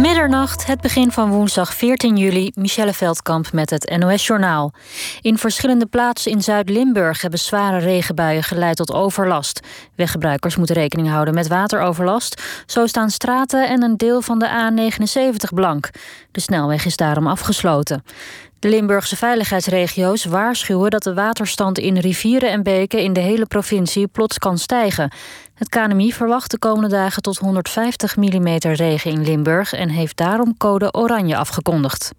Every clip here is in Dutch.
Middernacht, het begin van woensdag 14 juli, Michelle Veldkamp met het NOS-journaal. In verschillende plaatsen in Zuid-Limburg hebben zware regenbuien geleid tot overlast. Weggebruikers moeten rekening houden met wateroverlast. Zo staan straten en een deel van de A79 blank. De snelweg is daarom afgesloten. De Limburgse veiligheidsregio's waarschuwen dat de waterstand in rivieren en beken in de hele provincie plots kan stijgen. Het KNMI verwacht de komende dagen tot 150 mm regen in Limburg en heeft daarom code oranje afgekondigd.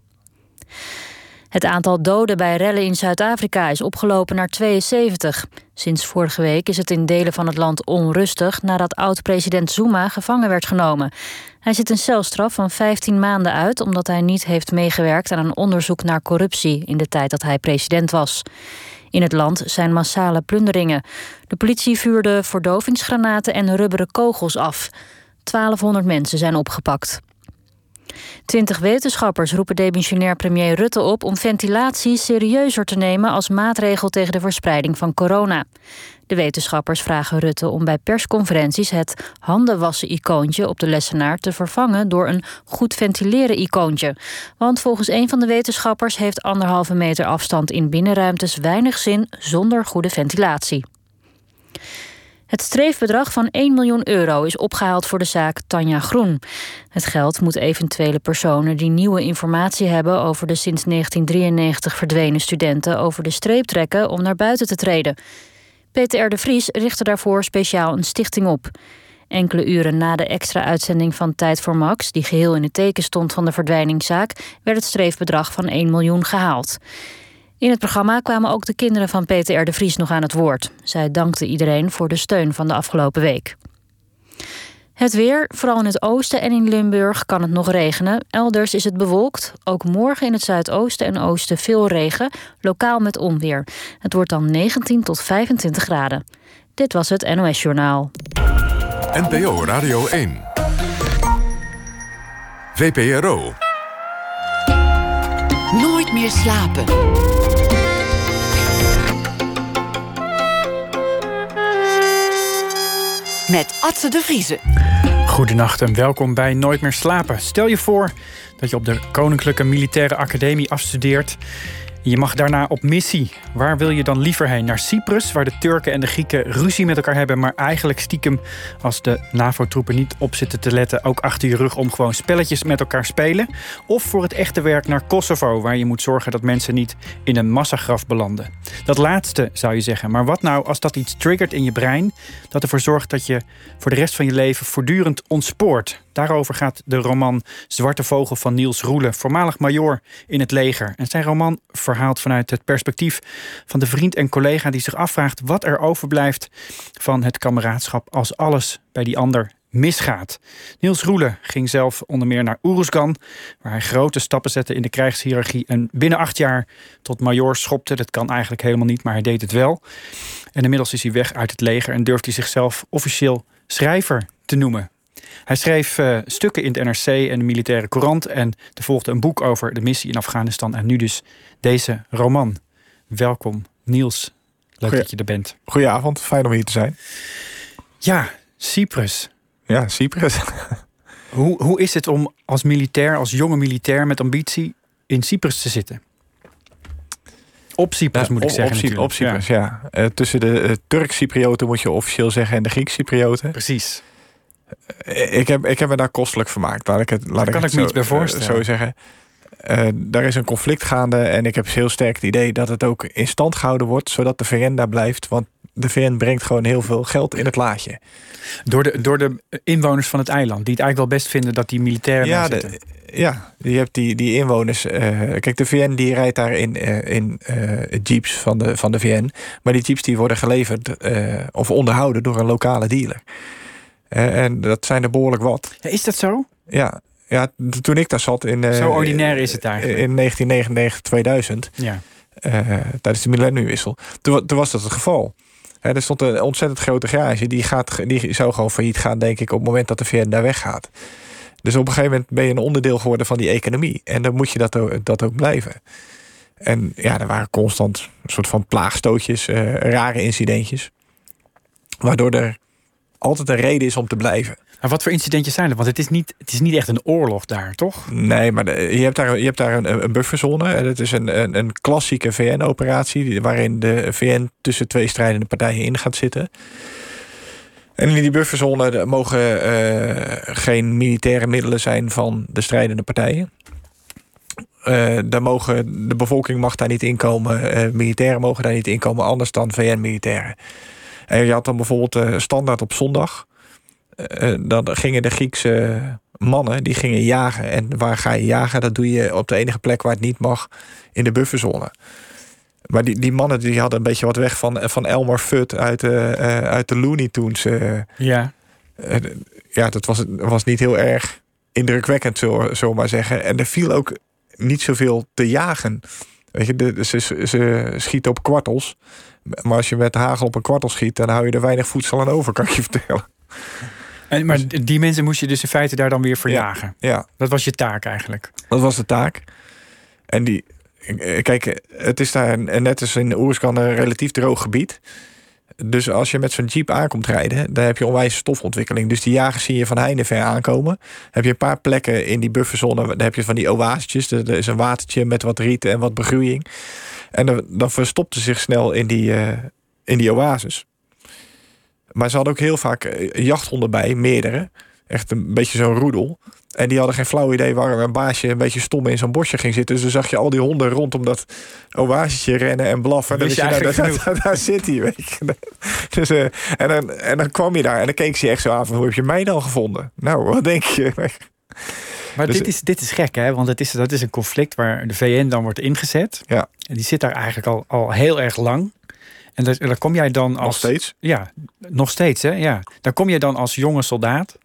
Het aantal doden bij rellen in Zuid-Afrika is opgelopen naar 72. Sinds vorige week is het in delen van het land onrustig nadat oud-president Zuma gevangen werd genomen. Hij zit een celstraf van 15 maanden uit omdat hij niet heeft meegewerkt aan een onderzoek naar corruptie in de tijd dat hij president was. In het land zijn massale plunderingen. De politie vuurde verdovingsgranaten en rubberen kogels af. 1200 mensen zijn opgepakt. Twintig wetenschappers roepen demissionair premier Rutte op om ventilatie serieuzer te nemen als maatregel tegen de verspreiding van corona. De wetenschappers vragen Rutte om bij persconferenties het handenwassen-icoontje op de lessenaar te vervangen door een goed ventileren-icoontje. Want volgens een van de wetenschappers heeft anderhalve meter afstand in binnenruimtes weinig zin zonder goede ventilatie. Het streefbedrag van 1 miljoen euro is opgehaald voor de zaak Tanja Groen. Het geld moet eventuele personen die nieuwe informatie hebben over de sinds 1993 verdwenen studenten over de streep trekken om naar buiten te treden. Peter de Vries richtte daarvoor speciaal een stichting op. Enkele uren na de extra uitzending van Tijd voor Max, die geheel in het teken stond van de verdwijningszaak, werd het streefbedrag van 1 miljoen gehaald. In het programma kwamen ook de kinderen van Peter R. de Vries nog aan het woord. Zij dankten iedereen voor de steun van de afgelopen week. Het weer, vooral in het oosten en in Limburg, kan het nog regenen. Elders is het bewolkt. Ook morgen in het zuidoosten en oosten veel regen, lokaal met onweer. Het wordt dan 19 tot 25 graden. Dit was het NOS Journaal. NPO Radio 1. VPRO. Nooit meer slapen. Met Atze de Vriezen. Goedenacht en welkom bij Nooit meer slapen. Stel je voor dat je op de Koninklijke Militaire Academie afstudeert je mag daarna op missie. Waar wil je dan liever heen? Naar Cyprus, waar de Turken en de Grieken ruzie met elkaar hebben, maar eigenlijk stiekem, als de NAVO-troepen niet op zitten te letten, ook achter je rug om gewoon spelletjes met elkaar spelen? Of voor het echte werk naar Kosovo, waar je moet zorgen dat mensen niet in een massagraf belanden? Dat laatste zou je zeggen, maar wat nou als dat iets triggert in je brein, dat ervoor zorgt dat je voor de rest van je leven voortdurend ontspoort? Daarover gaat de roman Zwarte Vogel van Niels Roelen, voormalig major in het leger. En zijn roman verhaalt vanuit het perspectief van de vriend en collega die zich afvraagt wat er overblijft van het kameraadschap als alles bij die ander misgaat. Niels Roelen ging zelf onder meer naar Oeruzgan, waar hij grote stappen zette in de krijgshierarchie en binnen acht jaar tot major schopte. Dat kan eigenlijk helemaal niet, maar hij deed het wel. En inmiddels is hij weg uit het leger en durft hij zichzelf officieel schrijver te noemen. Hij schreef uh, stukken in het NRC en de Militaire Courant. En er volgde een boek over de missie in Afghanistan. En nu dus deze roman. Welkom, Niels. Leuk Goeie, dat je er bent. Goedenavond, fijn om hier te zijn. Ja, Cyprus. Ja, Cyprus. hoe, hoe is het om als militair, als jonge militair met ambitie in Cyprus te zitten? Op Cyprus moet ik zeggen. Op, op Cyprus, ja. ja. Uh, tussen de uh, Turk-Cyprioten moet je officieel zeggen en de Griek-Cyprioten. Precies. Ik heb, ik heb me daar kostelijk vermaakt. Laat ik het, laat daar ik kan het ik me iets bij voorstellen. Uh, zo zeggen. Uh, daar is een conflict gaande en ik heb heel sterk het idee dat het ook in stand gehouden wordt, zodat de VN daar blijft. Want de VN brengt gewoon heel veel geld in het laadje. Door de, door de inwoners van het eiland, die het eigenlijk wel best vinden dat die militairen ja, daar zitten. De, ja, je hebt die, die inwoners. Uh, kijk, de VN die rijdt daar in, uh, in jeeps van de, van de VN. Maar die jeeps die worden geleverd of onderhouden door een lokale dealer. En dat zijn er behoorlijk wat. Is dat zo? Ja, ja, toen ik daar zat in. Uh, Zo ordinair is het eigenlijk. In 1999, 2000. Ja. Uh, tijdens de millenniumwissel. Toen, toen, was dat het geval. He, er stond een ontzettend grote garage. Die, gaat, die zou gewoon failliet gaan, denk ik, op het moment dat de VN daar weggaat. Dus op een gegeven moment ben je een onderdeel geworden van die economie. En dan moet je dat ook, dat ook blijven. En ja, er waren constant een soort van plaagstootjes, uh, rare incidentjes. Waardoor er altijd een reden is om te blijven. En wat voor incidentjes zijn er? Want het is niet, het is niet echt een oorlog daar, toch? Nee, maar de- je hebt daar, je hebt daar een, een bufferzone. En het is een, een, een klassieke VN-operatie... waarin de VN tussen twee strijdende partijen in gaat zitten. En in die bufferzone mogen eh, geen militaire middelen zijn van de strijdende partijen. Eh, daar mogen, de bevolking mag daar niet inkomen. eh militairen mogen daar niet inkomen, anders dan VN-militairen. En je had dan bijvoorbeeld eh, standaard op zondag. eh, dan gingen de Griekse mannen die gingen jagen. En waar ga je jagen? Dat doe je op de enige plek waar het niet mag, in de bufferzone. Maar die, die mannen die hadden een beetje wat weg van, van Elmer Fudd uit de, eh, uit de Looney Tunes. eh. Ja. Eh, ja, dat was, was niet heel erg indrukwekkend, zullen zullen we maar zeggen. En er viel ook niet zoveel te jagen. Weet je, de, ze- ze schieten op kwartels. Maar als je met hagel op een kwartel schiet, dan hou je er weinig voedsel aan over, kan ik je vertellen. En, maar die mensen moest je dus in feite daar dan weer verjagen. Ja, Dat was je taak eigenlijk. dat was de taak. En die, kijk, het is daar net als in Oerskan een relatief droog gebied. Dus als je met zo'n jeep aankomt rijden, dan heb je onwijs stofontwikkeling. Dus die jagers zie je van heinde ver aankomen. Heb je een paar plekken in die bufferzone, dan heb je van die oasetjes. Er er is een watertje met wat riet en wat begroeiing. En dan, dan verstopt ze zich snel in die, eh, in die oases. Maar ze hadden ook heel vaak eh, jachthonden bij, meerdere. Echt een beetje zo'n roedel. En die hadden geen flauw idee waar een baasje een beetje stom in zo'n bosje ging zitten. Dus dan zag je al die honden rondom dat oasetje rennen en blaffen. En dan je, nou, daar, eigenlijk daar, daar zit hij, weet je. Dus, eh, en, dan, en dan kwam je daar en dan keek ze je echt zo aan van... hoe heb je mij dan gevonden? Nou, wat denk je? Maar Dus- dit, is, dit is gek, hè? Want het is, dat is een conflict waar de VN dan wordt ingezet. Ja. En die zit daar eigenlijk al, al heel erg lang. En daar, daar kom jij dan als... Nog steeds? Ja, nog steeds, hè? Ja. Daar kom je dan als jonge soldaat.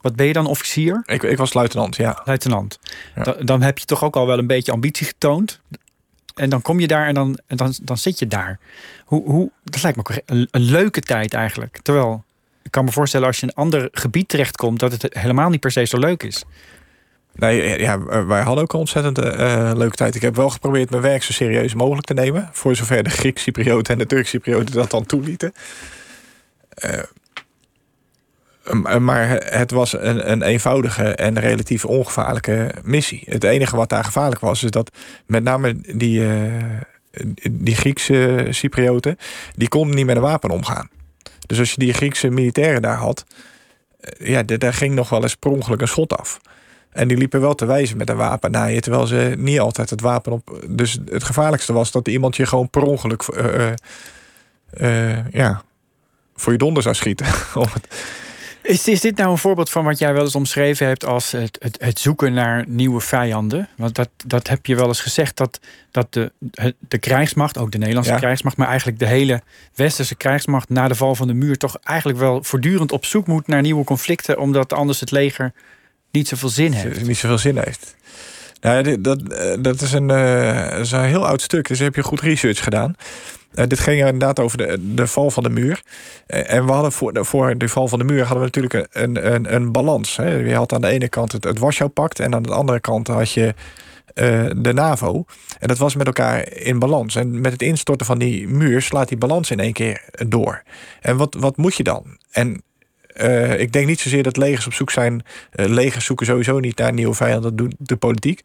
Wat ben je dan, officier? Ik, ik was luitenant, ja. Luitenant. Ja. Da- dan heb je toch ook al wel een beetje ambitie getoond. En dan kom je daar en dan, en dan, dan zit je daar. Hoe, hoe, dat lijkt me ook een, een leuke tijd eigenlijk. Terwijl, ik kan me voorstellen als je in een ander gebied terechtkomt... dat het helemaal niet per se zo leuk is. Nee, ja, wij hadden ook een ontzettend eh, leuke tijd. Ik heb wel geprobeerd mijn werk zo serieus mogelijk te nemen. Voor zover de Griek-Cyprioten en de Turk-Cyprioten dat dan toelieten. Eh, maar het was een, een eenvoudige en relatief ongevaarlijke missie. Het enige wat daar gevaarlijk was, is dat met name die, eh, die Griekse Cyprioten, die konden niet met een wapen omgaan. Dus als je die Griekse militairen daar had, eh, ja, daar ging nog wel eens per ongeluk een schot af. En die liepen wel te wijzen met een wapen naar je, terwijl ze niet altijd het wapen op. Dus het gevaarlijkste was dat iemand je gewoon per ongeluk eh, eh, eh, ja, voor je donder zou schieten. Is, is dit nou een voorbeeld van wat jij wel eens omschreven hebt als het, het, het zoeken naar nieuwe vijanden? Want dat, dat heb je wel eens gezegd dat, dat de, de krijgsmacht, ook de Nederlandse Ja. krijgsmacht, maar eigenlijk de hele westerse krijgsmacht na de val van de muur toch eigenlijk wel voortdurend op zoek moet naar nieuwe conflicten, omdat anders het leger niet zoveel zin heeft. niet zoveel zin heeft. Nou, dat, eh, dat, is een, eh, dat is een heel oud stuk, dus heb je goed research gedaan. Eh, dit ging inderdaad over de, de val van de muur. En we hadden voor de, voor de val van de muur hadden we natuurlijk een, een, een balans. Hè. Je had aan de ene kant het, het Warschau-pact en aan de andere kant had je de NAVO. En dat was met elkaar in balans. En met het instorten van die muur slaat die balans in één keer door. En wat, wat moet je dan? En eh, ik denk niet zozeer dat legers op zoek zijn. Eh, legers zoeken sowieso niet naar nieuwe vijanden, dat doet de politiek.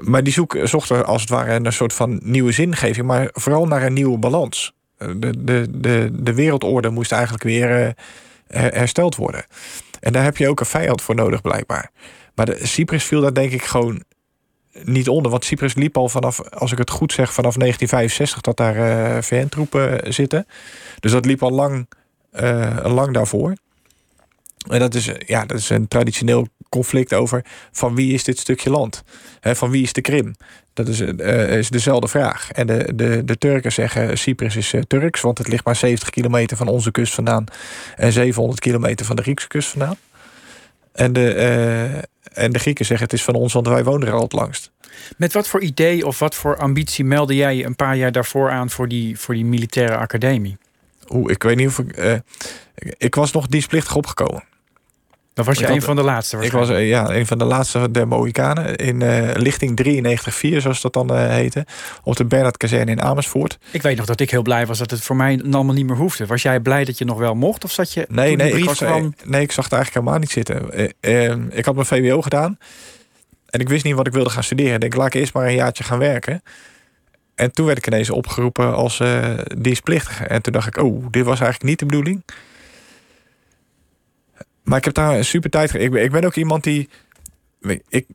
Maar die zoeken, zochten als het ware een soort van nieuwe zingeving, maar vooral naar een nieuwe balans. Eh, De, de, de, de wereldorde moest eigenlijk weer her- hersteld worden. En daar heb je ook een vijand voor nodig, blijkbaar. Maar de, Cyprus viel daar denk ik gewoon niet onder. Want Cyprus liep al vanaf, als ik het goed zeg, vanaf 1965 dat daar VN-troepen zitten. Dus dat liep al lang, lang daarvoor. En dat is, eh, ja, dat is een traditioneel conflict over van wie is dit stukje land? Hè, van wie is de Krim? Dat is, eh, is dezelfde vraag. En de, de, de Turken zeggen Cyprus is eh, Turks, want het ligt maar 70 kilometer van onze kust vandaan en 700 kilometer van de Griekse kust vandaan. En de, eh, en de Grieken zeggen het is van ons, want wij wonen er al het langst. Met wat voor idee of wat voor ambitie meldde jij je een paar jaar daarvoor aan voor die, voor die militaire academie? Oeh, ik weet niet of ik. eh, ik- was nog dienstplichtig opgekomen. Dan was je Ik een had- van de laatste Ik was eh, ja, een van de laatste der Mohikanen in eh, lichting 93-4, zoals dat dan eh, heette. Op de Bernhard Kazerne in Amersfoort. Ik weet nog dat ik heel blij was dat het voor mij allemaal niet meer hoefde. Was jij blij dat je nog wel mocht? Of zat je Nee, nee, ik was, kwam... nee, ik zag het eigenlijk helemaal niet zitten. Ik had mijn VWO gedaan. En ik wist niet wat ik wilde gaan studeren. Ik denk, laat ik eerst maar een jaartje gaan werken. En toen werd ik ineens opgeroepen als eh dienstplichtige. En toen dacht ik, oh, dit was eigenlijk niet de bedoeling. Maar ik heb daar een super tijd... Ik ben, ik ben ook iemand die... Ik,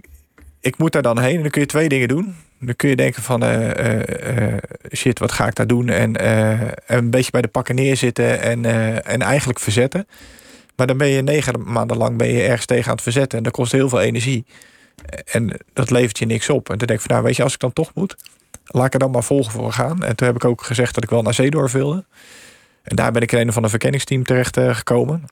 ik moet daar dan heen en dan kun je twee dingen doen. Dan kun je denken van, eh, eh, shit, wat ga ik daar doen? En, en een beetje bij de pakken neerzitten en, en eigenlijk verzetten. Maar dan ben je negen maanden lang ben je ergens tegen aan het verzetten. En dat kost heel veel energie. En dat levert je niks op. En toen denk ik van, nou weet je, als ik dan toch moet... laat ik er dan maar volgen voor gaan. En toen heb ik ook gezegd dat ik wel naar Zeedorf wilde. En daar ben ik in een van een verkenningsteam terecht eh, gekomen.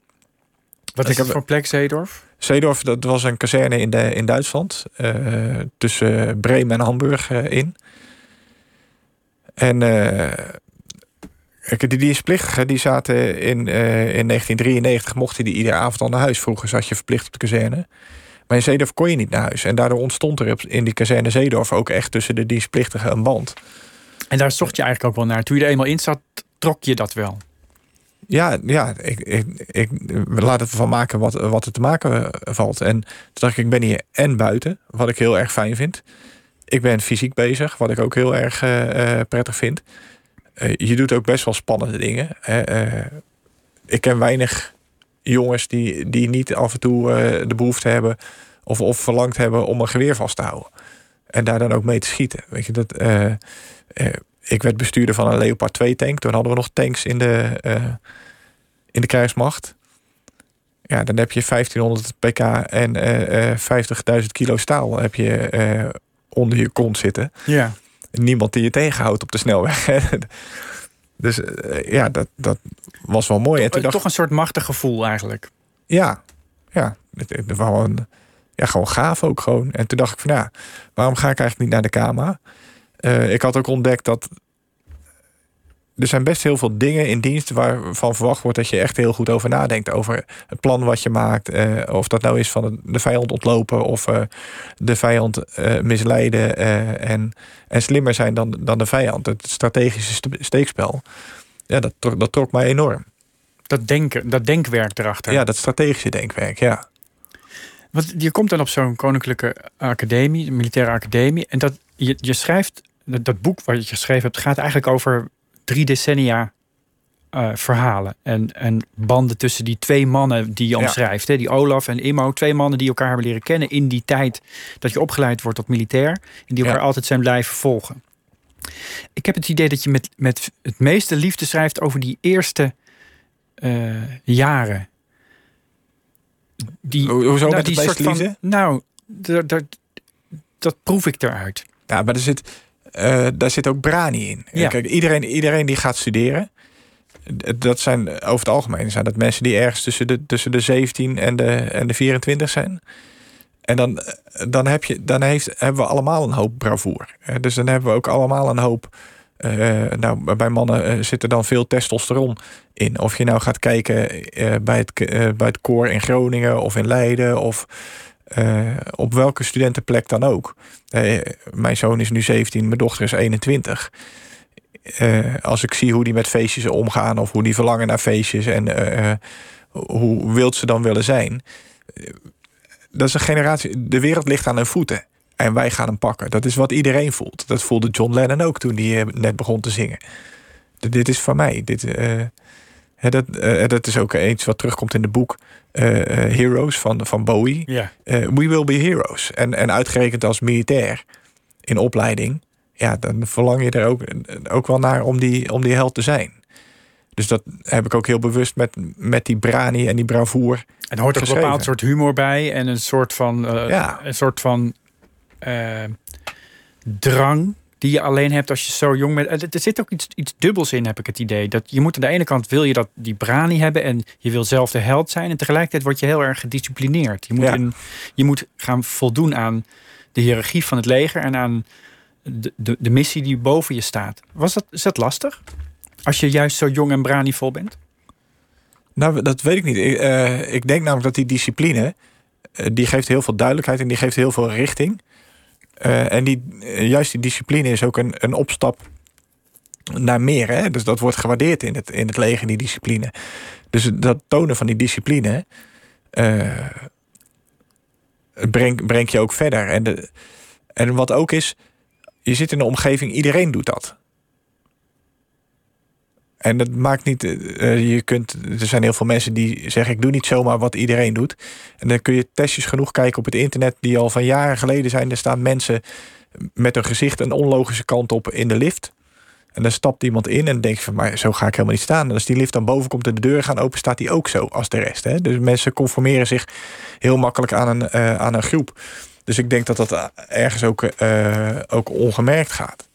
Wat ik is het voor plek, Zeedorf? Zeedorf, dat was een kazerne in, de, in Duitsland. eh, tussen Bremen en Hamburg eh, in. En die dienstplichtigen die zaten in, in 1993... mochten die iedere avond al naar huis. Vroeger zat je verplicht op de kazerne. Maar in Zeedorf kon je niet naar huis. En daardoor ontstond er in die kazerne Zeedorf... ook echt tussen de dienstplichtigen een band. En daar zocht je eigenlijk ook wel naar. Toen je er eenmaal in zat, trok je dat wel. Ja, ja ik, ik, ik laat het ervan maken wat, wat er te maken eh, valt. En toen dacht ik, ik ben hier en buiten, wat ik heel erg fijn vind. Ik ben fysiek bezig, wat ik ook heel erg eh, eh, prettig vind. Je doet ook best wel spannende dingen. ik ken weinig jongens die, die niet af en toe eh, de behoefte hebben... Of, of verlangd hebben om een geweer vast te houden. En daar dan ook mee te schieten. Weet je, dat, eh, eh, ik werd bestuurder van een Leopard 2 tank. Toen hadden we nog tanks in de, in de krijgsmacht. Ja, dan heb je 1500 pk en eh, eh, 50.000 kilo staal heb je onder je kont zitten. Ja. Niemand die je tegenhoudt op de snelweg. Dus eh, ja, dat, dat was wel mooi. En toen dacht Toch een soort machtig gevoel eigenlijk. ja, ja, het, het een, ja, gewoon gaaf ook gewoon. En toen dacht ik van ja, waarom ga ik eigenlijk niet naar de KMA? Eh, ik had ook ontdekt dat er zijn best heel veel dingen in dienst waarvan verwacht wordt dat je echt heel goed over nadenkt. Over het plan wat je maakt. eh, of dat nou is van de- vijand ontlopen of eh, de vijand eh, misleiden en, en slimmer zijn dan, dan de vijand. Het strategische ste- steekspel. Ja, dat, trok- dat trok mij enorm. Dat, denken, dat denkwerk erachter. Ja, dat strategische denkwerk, ja. Want je komt dan op zo'n koninklijke academie, militaire academie. En dat, je, je schrijft, dat, dat boek wat je geschreven hebt, gaat eigenlijk over drie decennia eh, verhalen. En, en banden tussen die twee mannen die je Ja. omschrijft. Hè? Die Olaf en Immo, twee mannen die elkaar hebben leren kennen in die tijd dat je opgeleid wordt tot militair. En die elkaar Ja. altijd zijn blijven volgen. Ik heb het idee dat je met, met het meeste liefde schrijft over die eerste eh, jaren. Die, Ho- Hoezo nou, met die soort van? Nou, dat proef ik eruit. Ja, maar er zit, eh, daar zit ook brani in. Ja. Kijk, iedereen, iedereen die gaat studeren, dat zijn over het algemeen zijn dat mensen die ergens tussen de, tussen de 17 en de, en de 24 zijn. En dan, eh, dan, heb je, dan heeft, hebben we allemaal een hoop bravoer. Eh, Dus dan hebben we ook allemaal een hoop. eh, nou, bij mannen eh, zit er dan veel testosteron in. Of je nou gaat kijken eh, bij, het, eh, bij het koor in Groningen of in Leiden of eh, op welke studentenplek dan ook. Eh, mijn zoon is nu 17, mijn dochter is 21. Eh, als ik zie hoe die met feestjes omgaan of hoe die verlangen naar feestjes en hoe wild ze dan willen zijn. Dat is een generatie. De wereld ligt aan hun voeten. En wij gaan hem pakken. Dat is wat iedereen voelt. Dat voelde John Lennon ook toen hij net begon te zingen. Dit is van mij. Dit, dat, eh, dat is ook iets wat terugkomt in het boek eh, eh, Heroes van, van Bowie. Ja. We will be heroes. En, en uitgerekend als militair in opleiding, ja, dan verlang je er ook, ook wel naar om die, om die held te zijn. Dus dat heb ik ook heel bewust met, met die brani en die bravoer. En er hoort ook een bepaald soort humor bij en een soort van, Ja. een soort van drang die je alleen hebt als je zo jong bent. Er zit ook iets, iets dubbels in, heb ik het idee. Dat je moet aan de ene kant wil je dat die brani hebben en je wil zelf de held zijn. En tegelijkertijd word je heel erg gedisciplineerd. Je moet, Ja. in, je moet gaan voldoen aan de hiërarchie van het leger en aan de, de, de missie die boven je staat. Was dat, is dat lastig? Als je juist zo jong en branivol bent? Nou, dat weet ik niet. Ik, eh, ik denk namelijk dat die discipline... eh, die geeft heel veel duidelijkheid en die geeft heel veel richting. Eh, en die, eh, juist die discipline is ook een, een opstap naar meer. Hè? Dus dat wordt gewaardeerd in het, in het leger, die discipline. Dus dat tonen van die discipline... eh brengt breng je ook verder. En, de, en wat ook is... je zit in een omgeving, iedereen doet dat. En dat maakt niet. eh, je kunt, er zijn heel veel mensen die zeggen: Ik doe niet zomaar wat iedereen doet. En dan kun je testjes genoeg kijken op het internet, die al van jaren geleden zijn. Er staan mensen met hun gezicht een onlogische kant op in de lift. En dan stapt iemand in en dan denk je van, maar zo ga ik helemaal niet staan. En als die lift dan boven komt en de deur gaan open, staat die ook zo als de rest. Hè? Dus mensen conformeren zich heel makkelijk aan een, eh, aan een groep. Dus ik denk dat dat ergens ook, eh, ook ongemerkt gaat.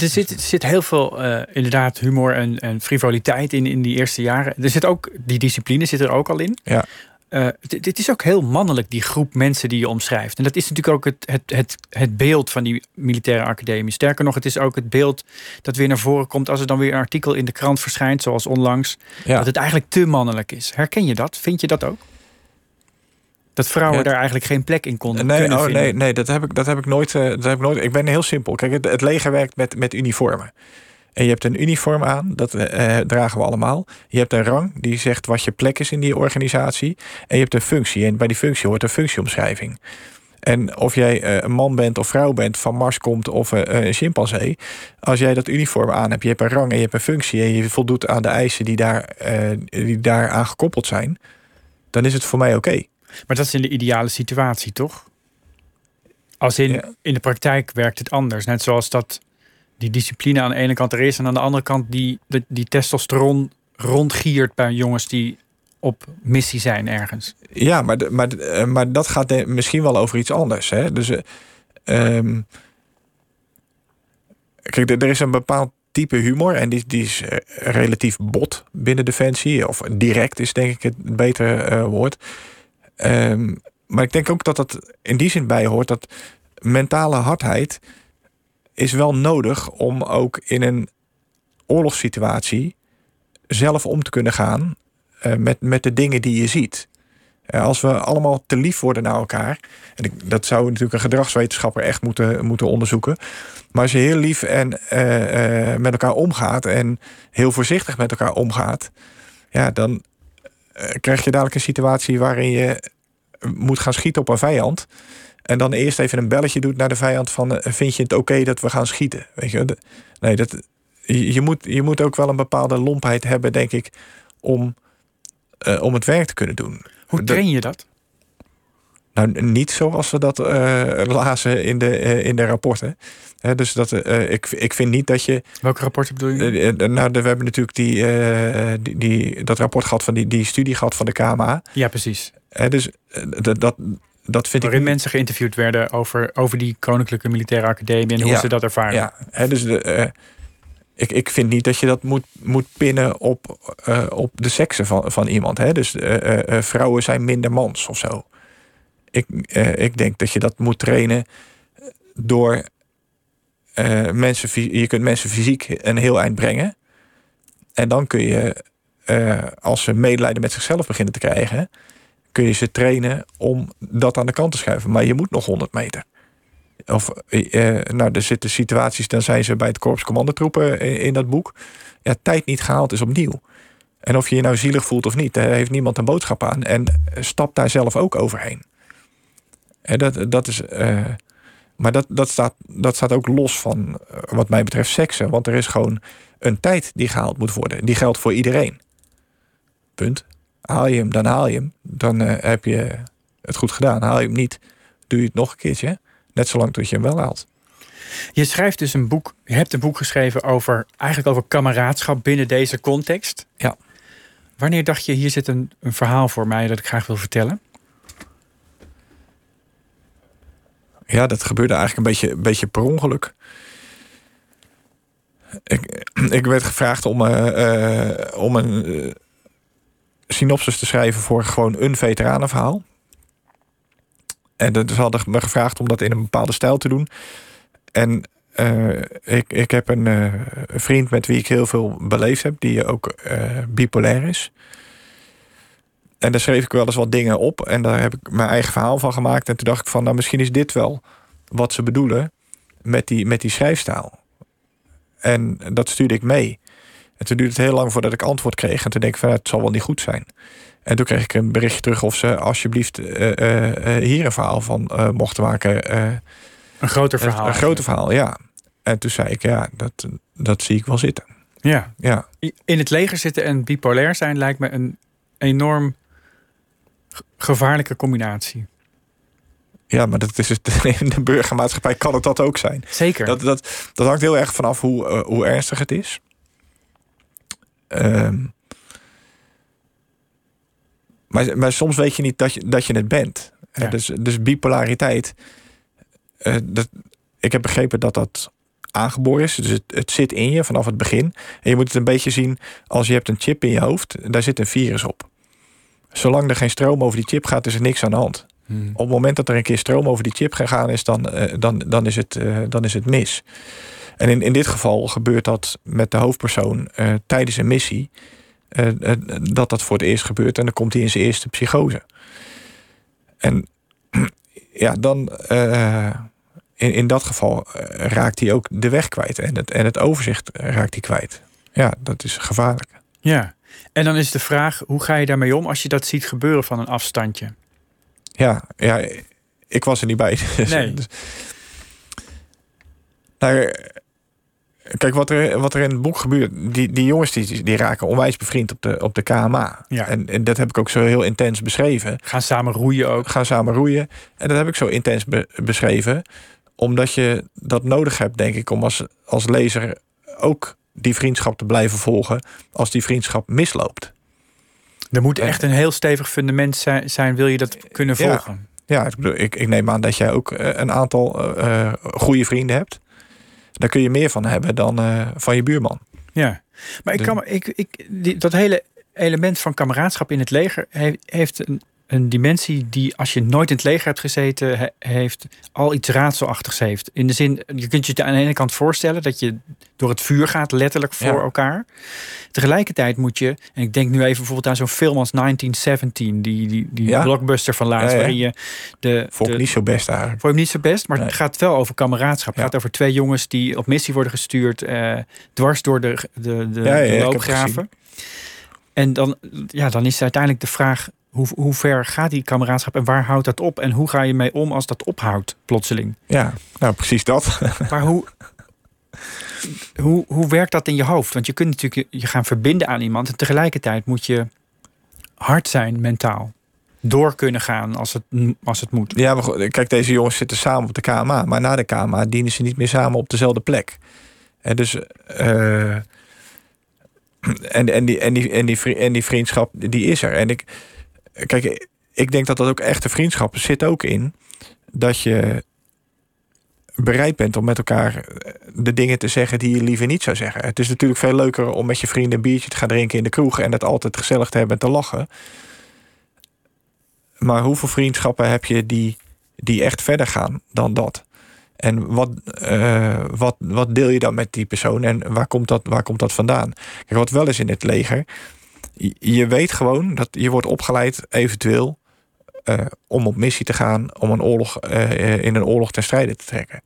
Er zit, er zit heel veel eh, inderdaad humor en, en frivoliteit in, in die eerste jaren. Er zit ook, die discipline zit er ook al in. Ja. Eh, dit dit is ook heel mannelijk, die groep mensen die je omschrijft. En dat is natuurlijk ook het, het, het, het beeld van die militaire academie. Sterker nog, het is ook het beeld dat weer naar voren komt als er dan weer een artikel in de krant verschijnt, zoals onlangs. Ja. Dat het eigenlijk te mannelijk is. Herken je dat? Vind je dat ook? Dat vrouwen Ja. daar eigenlijk geen plek in konden Nee, oh, vinden. nee, nee dat, heb ik, dat heb ik nooit. eh, dat heb ik nooit. Ik ben heel simpel. Kijk, het, het leger werkt met, met uniformen. En je hebt een uniform aan, dat eh, dragen we allemaal. Je hebt een rang die zegt wat je plek is in die organisatie. En je hebt een functie. En bij die functie hoort een functieomschrijving. En of jij eh, een man bent of vrouw bent, van Mars komt of eh, een chimpansee. Als jij dat uniform aan hebt, je hebt een rang en je hebt een functie. en je voldoet aan de eisen die daar, eh, die daar aan gekoppeld zijn. dan is het voor mij oké. Maar dat is in de ideale situatie, toch? Als in, Ja. in de praktijk werkt het anders. Net zoals dat die discipline aan de ene kant er is... en aan de andere kant die, die, die testosteron rondgiert bij jongens die op missie zijn ergens. Ja, maar, de- maar, de- eh, maar dat gaat de- misschien wel over iets anders. Hè? Dus, eh, ehm, kijk, er is een bepaald type humor en die, die is eh, relatief bot binnen Defensie. Of direct is denk ik het betere woord. Ehm, maar ik denk ook dat dat in die zin bij hoort dat mentale hardheid is wel nodig om ook in een oorlogssituatie zelf om te kunnen gaan eh, met, met de dingen die je ziet. Eh, als we allemaal te lief worden naar elkaar. En ik, dat zou natuurlijk een gedragswetenschapper echt moeten, moeten onderzoeken. Maar als je heel lief en eh, met elkaar omgaat. en heel voorzichtig met elkaar omgaat. ja, dan krijg je dadelijk een situatie waarin je moet gaan schieten op een vijand. En dan eerst even een belletje doet naar de vijand van... eh, vind je het oké dat we gaan schieten? Weet je, nee, dat, je, moet, je moet ook wel een bepaalde lompheid hebben, denk ik... om, eh, om het werk te kunnen doen. Hoe train je dat? Nou, niet zoals we dat eh, lazen in de, eh, in de rapporten. Dus dat, eh, ik, ik vind niet dat je... Welke rapporten bedoel je? eh, eh, nou, we hebben natuurlijk die, die, die, dat rapport gehad van die, die studie gehad van de KMA. Ja, precies. Hè, dus dat, dat, dat vind Waarin ik... mensen geïnterviewd werden over, over die Koninklijke Militaire Academie... en hoe Ja. ze dat ervaren. Ja, dus de, ik, ik vind niet dat je dat moet, moet pinnen op, op de seksen van, van iemand. Dus vrouwen zijn minder mans of zo. Ik, ik denk dat je dat moet trainen door eh, mensen. Je kunt mensen fysiek een heel eind brengen. En dan kun je, eh, als ze medelijden met zichzelf beginnen te krijgen, kun je ze trainen om dat aan de kant te schuiven. Maar je moet nog 100 meter. Of, eh, nou, er zitten situaties, dan zijn ze bij het korps commandotroepen in, dat boek. Ja, tijd niet gehaald is opnieuw. En of je je nou zielig voelt of niet, daar heeft niemand een boodschap aan. En stap daar zelf ook overheen. En dat, dat is, maar dat, dat, staat, dat staat ook los van, eh, wat mij betreft, seksen. Want er is gewoon een tijd die gehaald moet worden. Die geldt voor iedereen. Punt. Haal je hem, dan haal je hem. Dan eh, heb je het goed gedaan. Haal je hem niet, doe je het nog een keertje. Net zolang tot je hem wel haalt. Je schrijft dus een boek, je hebt een boek geschreven over eigenlijk over kameraadschap binnen deze context. Ja. Wanneer dacht je, hier zit een, een verhaal voor mij dat ik graag wil vertellen? Ja, dat gebeurde eigenlijk een beetje, een beetje per ongeluk. Ik, ik werd gevraagd om, eh, om een eh, synopsis te schrijven voor gewoon een veteranenverhaal. En ze hadden me gevraagd om dat in een bepaalde stijl te doen. En ik, ik heb een vriend met wie ik heel veel beleefd heb, die ook bipolair is. En daar schreef ik wel eens wat dingen op en daar heb ik mijn eigen verhaal van gemaakt. En toen dacht ik van, nou misschien is dit wel wat ze bedoelen met die, met die schrijfstaal. En dat stuurde ik mee. En toen duurde het heel lang voordat ik antwoord kreeg. En toen denk ik van, nou, het zal wel niet goed zijn. En toen kreeg ik een berichtje terug of ze alsjeblieft hier een verhaal van mochten maken. een groter verhaal. Een, een groter verhaal, ja. En toen zei ik, ja, dat, dat zie ik wel zitten. Ja. ja. In het leger zitten en bipolair zijn lijkt me een enorm gevaarlijke combinatie. Ja, maar dat is het, in de burgermaatschappij kan het dat ook zijn. Zeker. Dat, dat, dat hangt heel erg vanaf hoe, uh, hoe ernstig het is. Um, maar, maar soms weet je niet dat je, dat je het bent. Ja. Dus, dus bipolariteit. Uh, dat, ik heb begrepen dat dat aangeboren is. Dus het, het, zit in je vanaf het begin. En je moet het een beetje zien als je hebt een chip in je hoofd. Daar zit een virus op. Zolang er geen stroom over die chip gaat, is er niks aan de hand. Hmm. Op het moment dat er een keer stroom over die chip gegaan is, dan, uh, dan, dan, is, het, uh, dan is het mis. En in, in dit geval gebeurt dat met de hoofdpersoon uh, tijdens een missie. dat dat voor het eerst gebeurt en dan komt hij in zijn eerste psychose. En ja, dan in, in dat geval raakt hij ook de weg kwijt en het, en het overzicht raakt hij kwijt. Ja, dat is gevaarlijk. Ja, en dan is de vraag, hoe ga je daarmee om als je dat ziet gebeuren van een afstandje? Ja, ja ik was er niet bij. Nee. dus, nou, kijk, wat er, wat er in het boek gebeurt, die, die jongens die, die raken onwijs bevriend op de, op de KMA. Ja. En, en dat heb ik ook zo heel intens beschreven. Gaan samen roeien ook. Gaan samen roeien. En dat heb ik zo intens be, beschreven, omdat je dat nodig hebt, denk ik, om als, als lezer ook die vriendschap te blijven volgen als die vriendschap misloopt. Er moet echt een heel stevig fundament zijn, wil je dat kunnen volgen. Ja, ja ik, bedoel, ik, ik neem aan dat jij ook een aantal uh, goede vrienden hebt. Daar kun je meer van hebben dan uh, van je buurman. Ja, maar ik kan, ik, ik, die, dat hele element van kameraadschap in het leger heeft, heeft een, een dimensie die, als je nooit in het leger hebt gezeten, he, heeft al iets raadselachtigs heeft. In de zin, je kunt je het aan de ene kant voorstellen dat je door het vuur gaat, letterlijk voor ja. elkaar. Tegelijkertijd moet je, en ik denk nu even bijvoorbeeld aan zo'n film als 1917, die, die, die ja. blockbuster van laatst, Ja, waarin je de. Vond ik de- niet zo best eigenlijk. Vond hem niet zo best, maar Nee. het gaat wel over kameraadschap. Het gaat over twee jongens die op missie worden gestuurd, eh, dwars door de, de, de, de ik loopgraven. En dan, ja, dan is uiteindelijk de vraag: hoe, hoe ver gaat die kameraadschap en waar houdt dat op? En hoe ga je mee om als dat ophoudt, plotseling? Ja, nou precies dat. Maar hoe, hoe, hoe werkt dat in je hoofd? Want je kunt natuurlijk je gaan verbinden aan iemand en tegelijkertijd moet je hard zijn mentaal. Door kunnen gaan als het, als het moet. Ja, maar goed, kijk, deze jongens zitten samen op de KMA. Maar na de KMA dienen ze niet meer samen op dezelfde plek. En dus. eh, en, en, die, en, die, en, die, en die vriendschap, die is er. En ik. Kijk, ik denk dat dat ook echte vriendschap zit ook in. Dat je bereid bent om met elkaar de dingen te zeggen die je liever niet zou zeggen. Het is natuurlijk veel leuker om met je vrienden een biertje te gaan drinken in de kroeg en het altijd gezellig te hebben en te lachen. Maar hoeveel vriendschappen heb je die, die echt verder gaan dan dat? En wat, eh, wat, wat deel je dan met die persoon en waar komt dat, waar komt dat vandaan? Kijk, wat wel is in het leger, je- weet gewoon dat je wordt opgeleid eventueel eh, om op missie te gaan, om een oorlog, eh, in een oorlog ten strijde te trekken.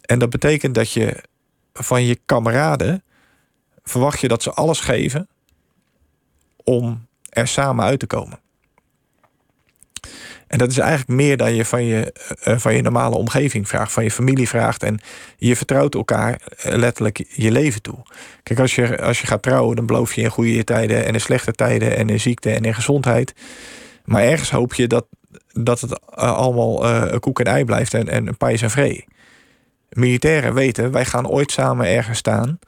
En dat betekent dat je van je kameraden verwacht je dat ze alles geven om er samen uit te komen. En dat is eigenlijk meer dan je van je, eh, van je normale omgeving vraagt, van je familie vraagt. En je vertrouwt elkaar eh, letterlijk je leven toe. Kijk, als je, als je gaat trouwen, dan beloof je in goede tijden en in slechte tijden en in ziekte en in gezondheid. Maar ergens hoop je dat, dat het eh, allemaal eh, koek en ei blijft en, en pijs en vree. Militairen weten, wij gaan ooit samen ergens staan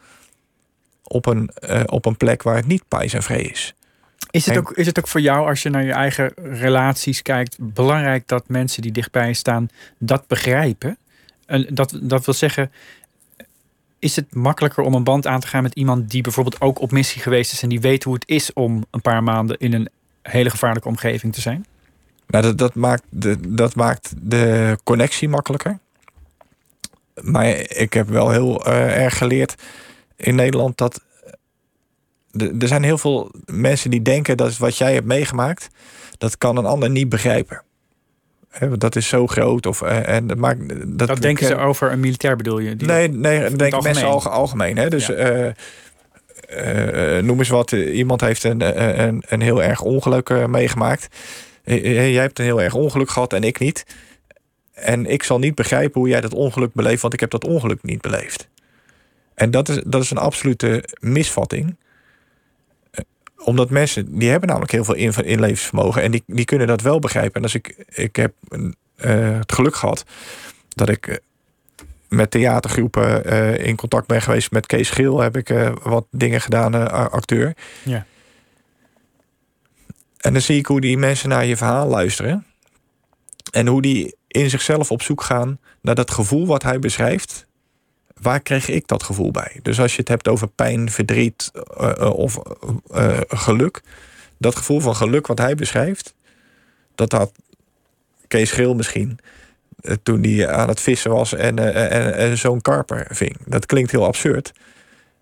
op een, op een plek waar het niet pijs en vree is. Is het, En- ook, is het ook voor jou, als je naar je eigen relaties kijkt, belangrijk dat mensen die dichtbij staan dat begrijpen? En dat, dat wil zeggen, is het makkelijker om een band aan te gaan met iemand die bijvoorbeeld ook op missie geweest is en die weet hoe het is om een paar maanden in een hele gevaarlijke omgeving te zijn? Nou, dat, dat, maakt de, dat maakt de connectie makkelijker. Maar ik heb wel heel eh, erg geleerd in Nederland dat. Er zijn heel veel mensen die denken dat wat jij hebt meegemaakt, dat kan een ander niet begrijpen. Dat is zo groot. Of, eh, en dat maakt, dat, Dat denken ze over een militair bedoel je? Die- Nee, nee dat denken algemeen. mensen alge- algemeen. Hè? Dus Ja. eh, eh, noem eens wat. eh, Iemand heeft een, eh, een, een heel erg ongeluk eh, meegemaakt. Eh, eh, jij hebt een heel erg ongeluk gehad en ik niet. En ik zal niet begrijpen hoe jij dat ongeluk beleeft, want ik heb dat ongeluk niet beleefd. En dat is, dat is een absolute misvatting. Omdat mensen, die hebben namelijk heel veel in- inlevensvermogen. En die, die kunnen dat wel begrijpen. En als ik, ik heb eh, het geluk gehad dat ik eh, met theatergroepen eh, in contact ben geweest. Met Kees Geel heb ik wat dingen gedaan, acteur. Ja. En dan zie ik hoe die mensen naar je verhaal luisteren. En hoe die in zichzelf op zoek gaan naar dat gevoel wat hij beschrijft. Waar kreeg ik dat gevoel bij? Dus als je het hebt over pijn, verdriet eh, eh, of eh, geluk. Dat gevoel van geluk wat hij beschrijft. Dat had Kees Geel misschien toen hij aan het vissen was en, en, en zo'n karper ving. Dat klinkt heel absurd.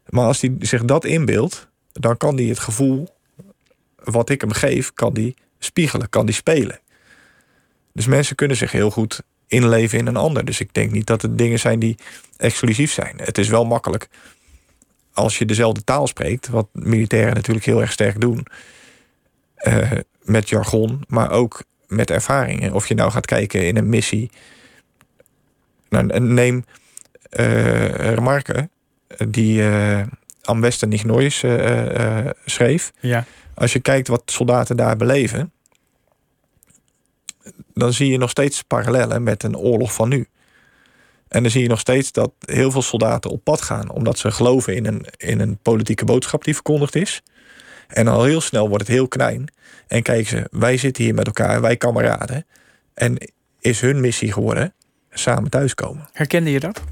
Maar als hij zich dat inbeeldt, dan kan hij het gevoel wat ik hem geef, kan die spiegelen, kan die spelen. Dus mensen kunnen zich heel goed inleven in een ander. Dus ik denk niet dat het dingen zijn die exclusief zijn. Het is wel makkelijk als je dezelfde taal spreekt, wat militairen natuurlijk heel erg sterk doen, eh, met jargon, maar ook met ervaringen. Of je nou gaat kijken in een missie. Nou, neem eh Remarque, die eh Am Westen schreef. Ja. Als je kijkt wat soldaten daar beleven, dan zie je nog steeds parallellen met een oorlog van nu. En dan zie je nog steeds dat heel veel soldaten op pad gaan, omdat ze geloven in een, in een politieke boodschap die verkondigd is. En al heel snel wordt het heel klein. En kijken ze, wij zitten hier met elkaar, wij kameraden. En is hun missie geworden samen thuiskomen. Herkende je dat?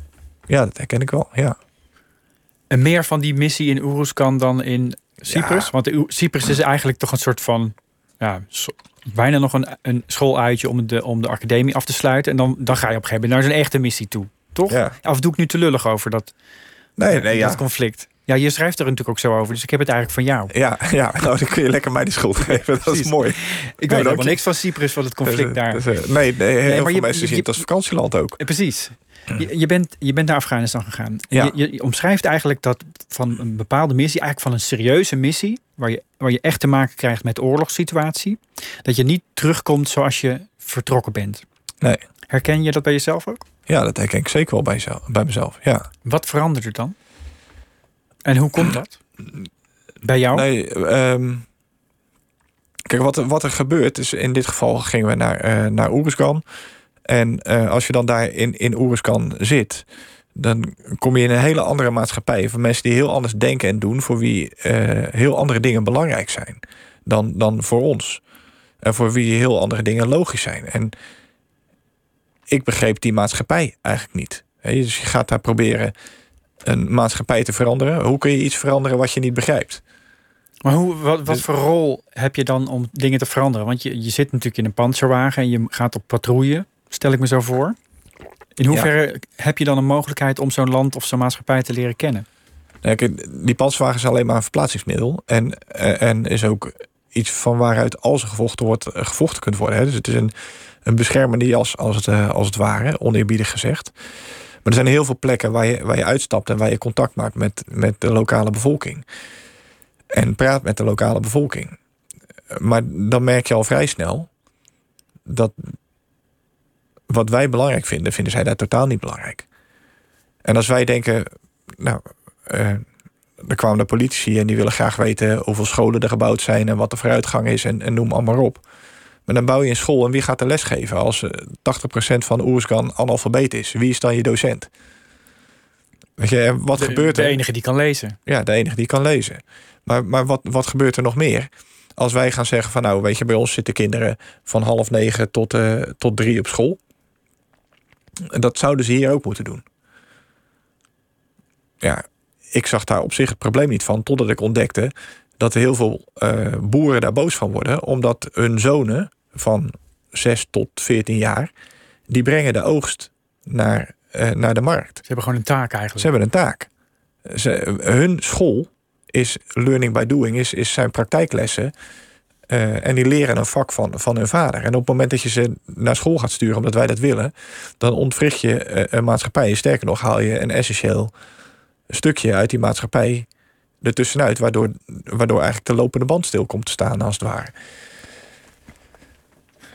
Ja, dat herken ik wel. Ja. En meer van die missie in Oeruzkan dan in Cyprus? Ja. Want Cyprus is eigenlijk toch een soort van... Ja, bijna nog een, een schooluitje om de, om de academie af te sluiten. En dan, dan ga je op een gegeven moment naar zo'n echte missie toe. Toch? Ja. Of doe ik nu te lullig over dat, Nee, nee, ja. conflict? Ja, je schrijft er natuurlijk ook zo over. Dus ik heb het eigenlijk van jou. Ja, ja, nou dan kun je lekker mij de schuld geven. Dat Precies. is mooi. Ik weet je. niks van Cyprus, van het conflict daar. Dus, nee, nee, heel maar veel je- mensen je- zien het als vakantieland ook. Precies. Je, je, bent, je bent naar Afghanistan gegaan. Ja. Je, je omschrijft eigenlijk dat van een bepaalde missie, eigenlijk van een serieuze missie, waar je, waar je echt te maken krijgt met oorlogssituatie, dat je niet terugkomt zoals je vertrokken bent. Nee. Herken je dat bij jezelf ook? Ja, dat herken ik zeker wel bij, zelf, bij mezelf. Ja. Wat verandert er dan? En hoe komt dat? Bij jou? Nee, ehm, kijk, wat, er- wat er gebeurt is, in dit geval gingen we naar, eh naar. En eh, als je dan daar in, in Oeruzkan zit, dan kom je in een hele andere maatschappij van mensen die heel anders denken en doen, voor wie eh, heel andere dingen belangrijk zijn dan, dan voor ons. En voor wie heel andere dingen logisch zijn. En ik begreep die maatschappij eigenlijk niet. Dus je gaat daar proberen een maatschappij te veranderen. Hoe kun je iets veranderen wat je niet begrijpt? Maar hoe, wat, wat Dus- voor rol heb je dan om dingen te veranderen? Want je, je zit natuurlijk in een panzerwagen en je gaat op patrouille, stel ik me zo voor. In hoeverre heb je dan een mogelijkheid om zo'n land of zo'n maatschappij te leren kennen? Nou, die panzerwagen is alleen maar een verplaatsingsmiddel. En, eh, en is ook iets van waaruit als er gevochten wordt, eh, gevochten kunt worden. Dus het is een, een beschermende jas, als het, eh, als het ware, oneerbiedig gezegd. Maar er zijn heel veel plekken waar je, waar je uitstapt en waar je contact maakt met, met de lokale bevolking. En praat met de lokale bevolking. Maar dan merk je al vrij snel dat wat wij belangrijk vinden, vinden zij daar totaal niet belangrijk. En als wij denken, nou, eh, er kwamen de politici en die willen graag weten hoeveel scholen er gebouwd zijn en wat de vooruitgang is en, en noem allemaal op. Maar dan bouw je een school en wie gaat er lesgeven als eh, 80% van Oerskan analfabeet is? Wie is dan je docent? Weet je, wat De- gebeurt De er? enige die kan lezen. Ja, de enige die kan lezen. Maar, maar wat, wat gebeurt er nog meer? Als wij gaan zeggen van nou, weet je, bij ons zitten kinderen van half negen tot, eh, tot drie op school. En dat zouden ze hier ook moeten doen. Ja, ik zag daar op zich het probleem niet van, totdat ik ontdekte dat er heel veel eh, boeren daar boos van worden, omdat hun zonen van 6 tot 14 jaar, die brengen de oogst naar eh, naar de markt. Ze hebben gewoon een taak eigenlijk. Ze hebben een taak. Ze, hun school is learning by doing, is, is zijn praktijklessen. Eh, en die leren een vak van, van hun vader. En op het moment dat je ze naar school gaat sturen, omdat wij dat willen, dan ontwricht je eh, een maatschappij. Sterker nog, haal je een essentieel stukje uit die maatschappij ertussenuit, waardoor, waardoor eigenlijk de lopende band stil komt te staan, als het ware.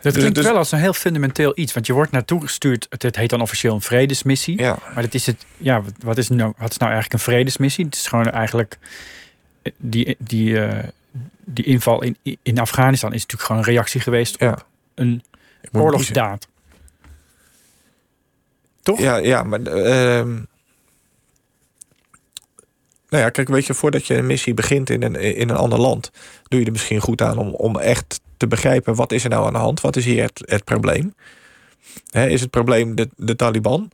Dat Dus- klinkt dus- wel als een heel fundamenteel iets. Want je wordt naartoe gestuurd. Het, heet dan officieel een vredesmissie. Ja. Maar dat is het. Ja, wat- is, nou, wat is nou eigenlijk een vredesmissie? Het is gewoon eigenlijk. eh, Die, die, die inval in, in Afghanistan is natuurlijk gewoon een reactie geweest Ja. op een oorlogsdaad. Toch? Ja, ja maar. ehm, nou ja, kijk, weet je, voordat je een missie begint in een, in een ander land, doe je er misschien goed aan om, om echt te begrijpen wat is er nou aan de hand, wat is hier het, het probleem. Hè, is het probleem de, de Taliban,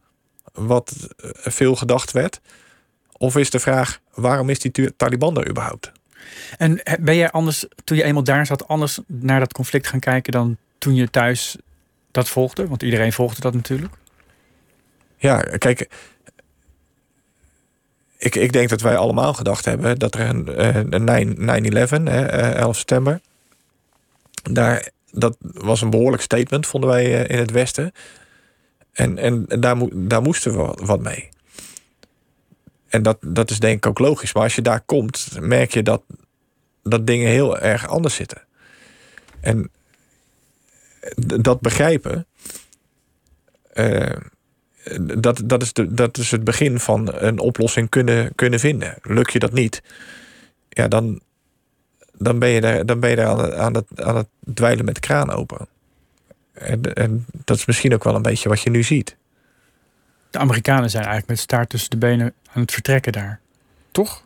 wat eh, veel gedacht werd, of is de vraag waarom is die Taliban er überhaupt? En eh, ben jij anders, toen je eenmaal daar zat, anders naar dat conflict gaan kijken dan toen je thuis dat volgde? Want iedereen volgde dat natuurlijk. Ja, kijk. Ik, ik denk dat wij allemaal gedacht hebben dat er een, eh, een 9- 9-11, hè, eh, 11 september. Daar, dat was een behoorlijk statement, vonden wij eh, in het Westen. En, en, daar, daar moesten we wat mee. En dat, dat is denk ik ook logisch. Maar als je daar komt, merk je dat, dat dingen heel erg anders zitten. En dat begrijpen. eh, dat, dat, is de, dat is het begin van een oplossing kunnen, kunnen vinden. Lukt je dat niet, ja, dan, dan ben je daar, dan ben je aan, het- aan, het, aan het dweilen met de kraan open. En, en dat is misschien ook wel een beetje wat je nu ziet. De Amerikanen zijn eigenlijk met staart tussen de benen aan het vertrekken daar. Toch?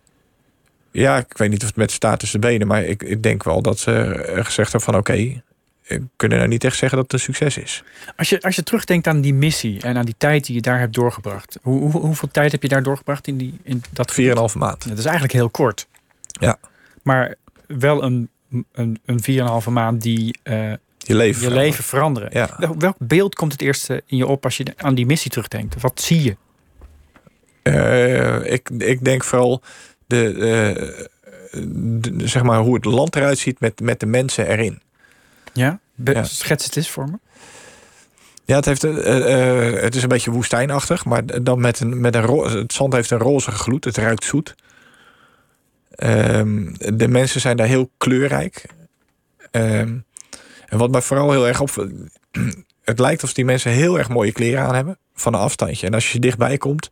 Ja, ik weet niet of het met staat tussen de benen, maar ik, ik denk wel dat ze eh, gezegd hebben van oké, we kunnen nou niet echt zeggen dat het een succes is. Als je, als je terugdenkt aan die missie en aan die tijd die je daar hebt doorgebracht. Hoe, hoe- hoeveel tijd heb je daar doorgebracht in, die, in dat Vier en een halve maand. Dat is eigenlijk heel kort. Ja. Maar wel een, een, een 4,5 maand die eh, Je leven. je leven veranderen. Ja. Welk beeld komt het eerste in je op als je aan die missie terugdenkt? Wat zie je? Eh, ik, ik denk vooral de, eh, de- zeg maar hoe het land eruit ziet met, met de mensen erin. Ja? Ja. Schets het eens voor me. Ja, het, heeft, eh, het is een beetje woestijnachtig, maar dan met een, met een het zand heeft een roze gloed, het ruikt zoet. Ehm, de mensen zijn daar heel kleurrijk. Ehm, en wat mij vooral heel erg op. Het lijkt alsof die mensen heel erg mooie kleren aan hebben van een afstandje. En als je dichtbij komt,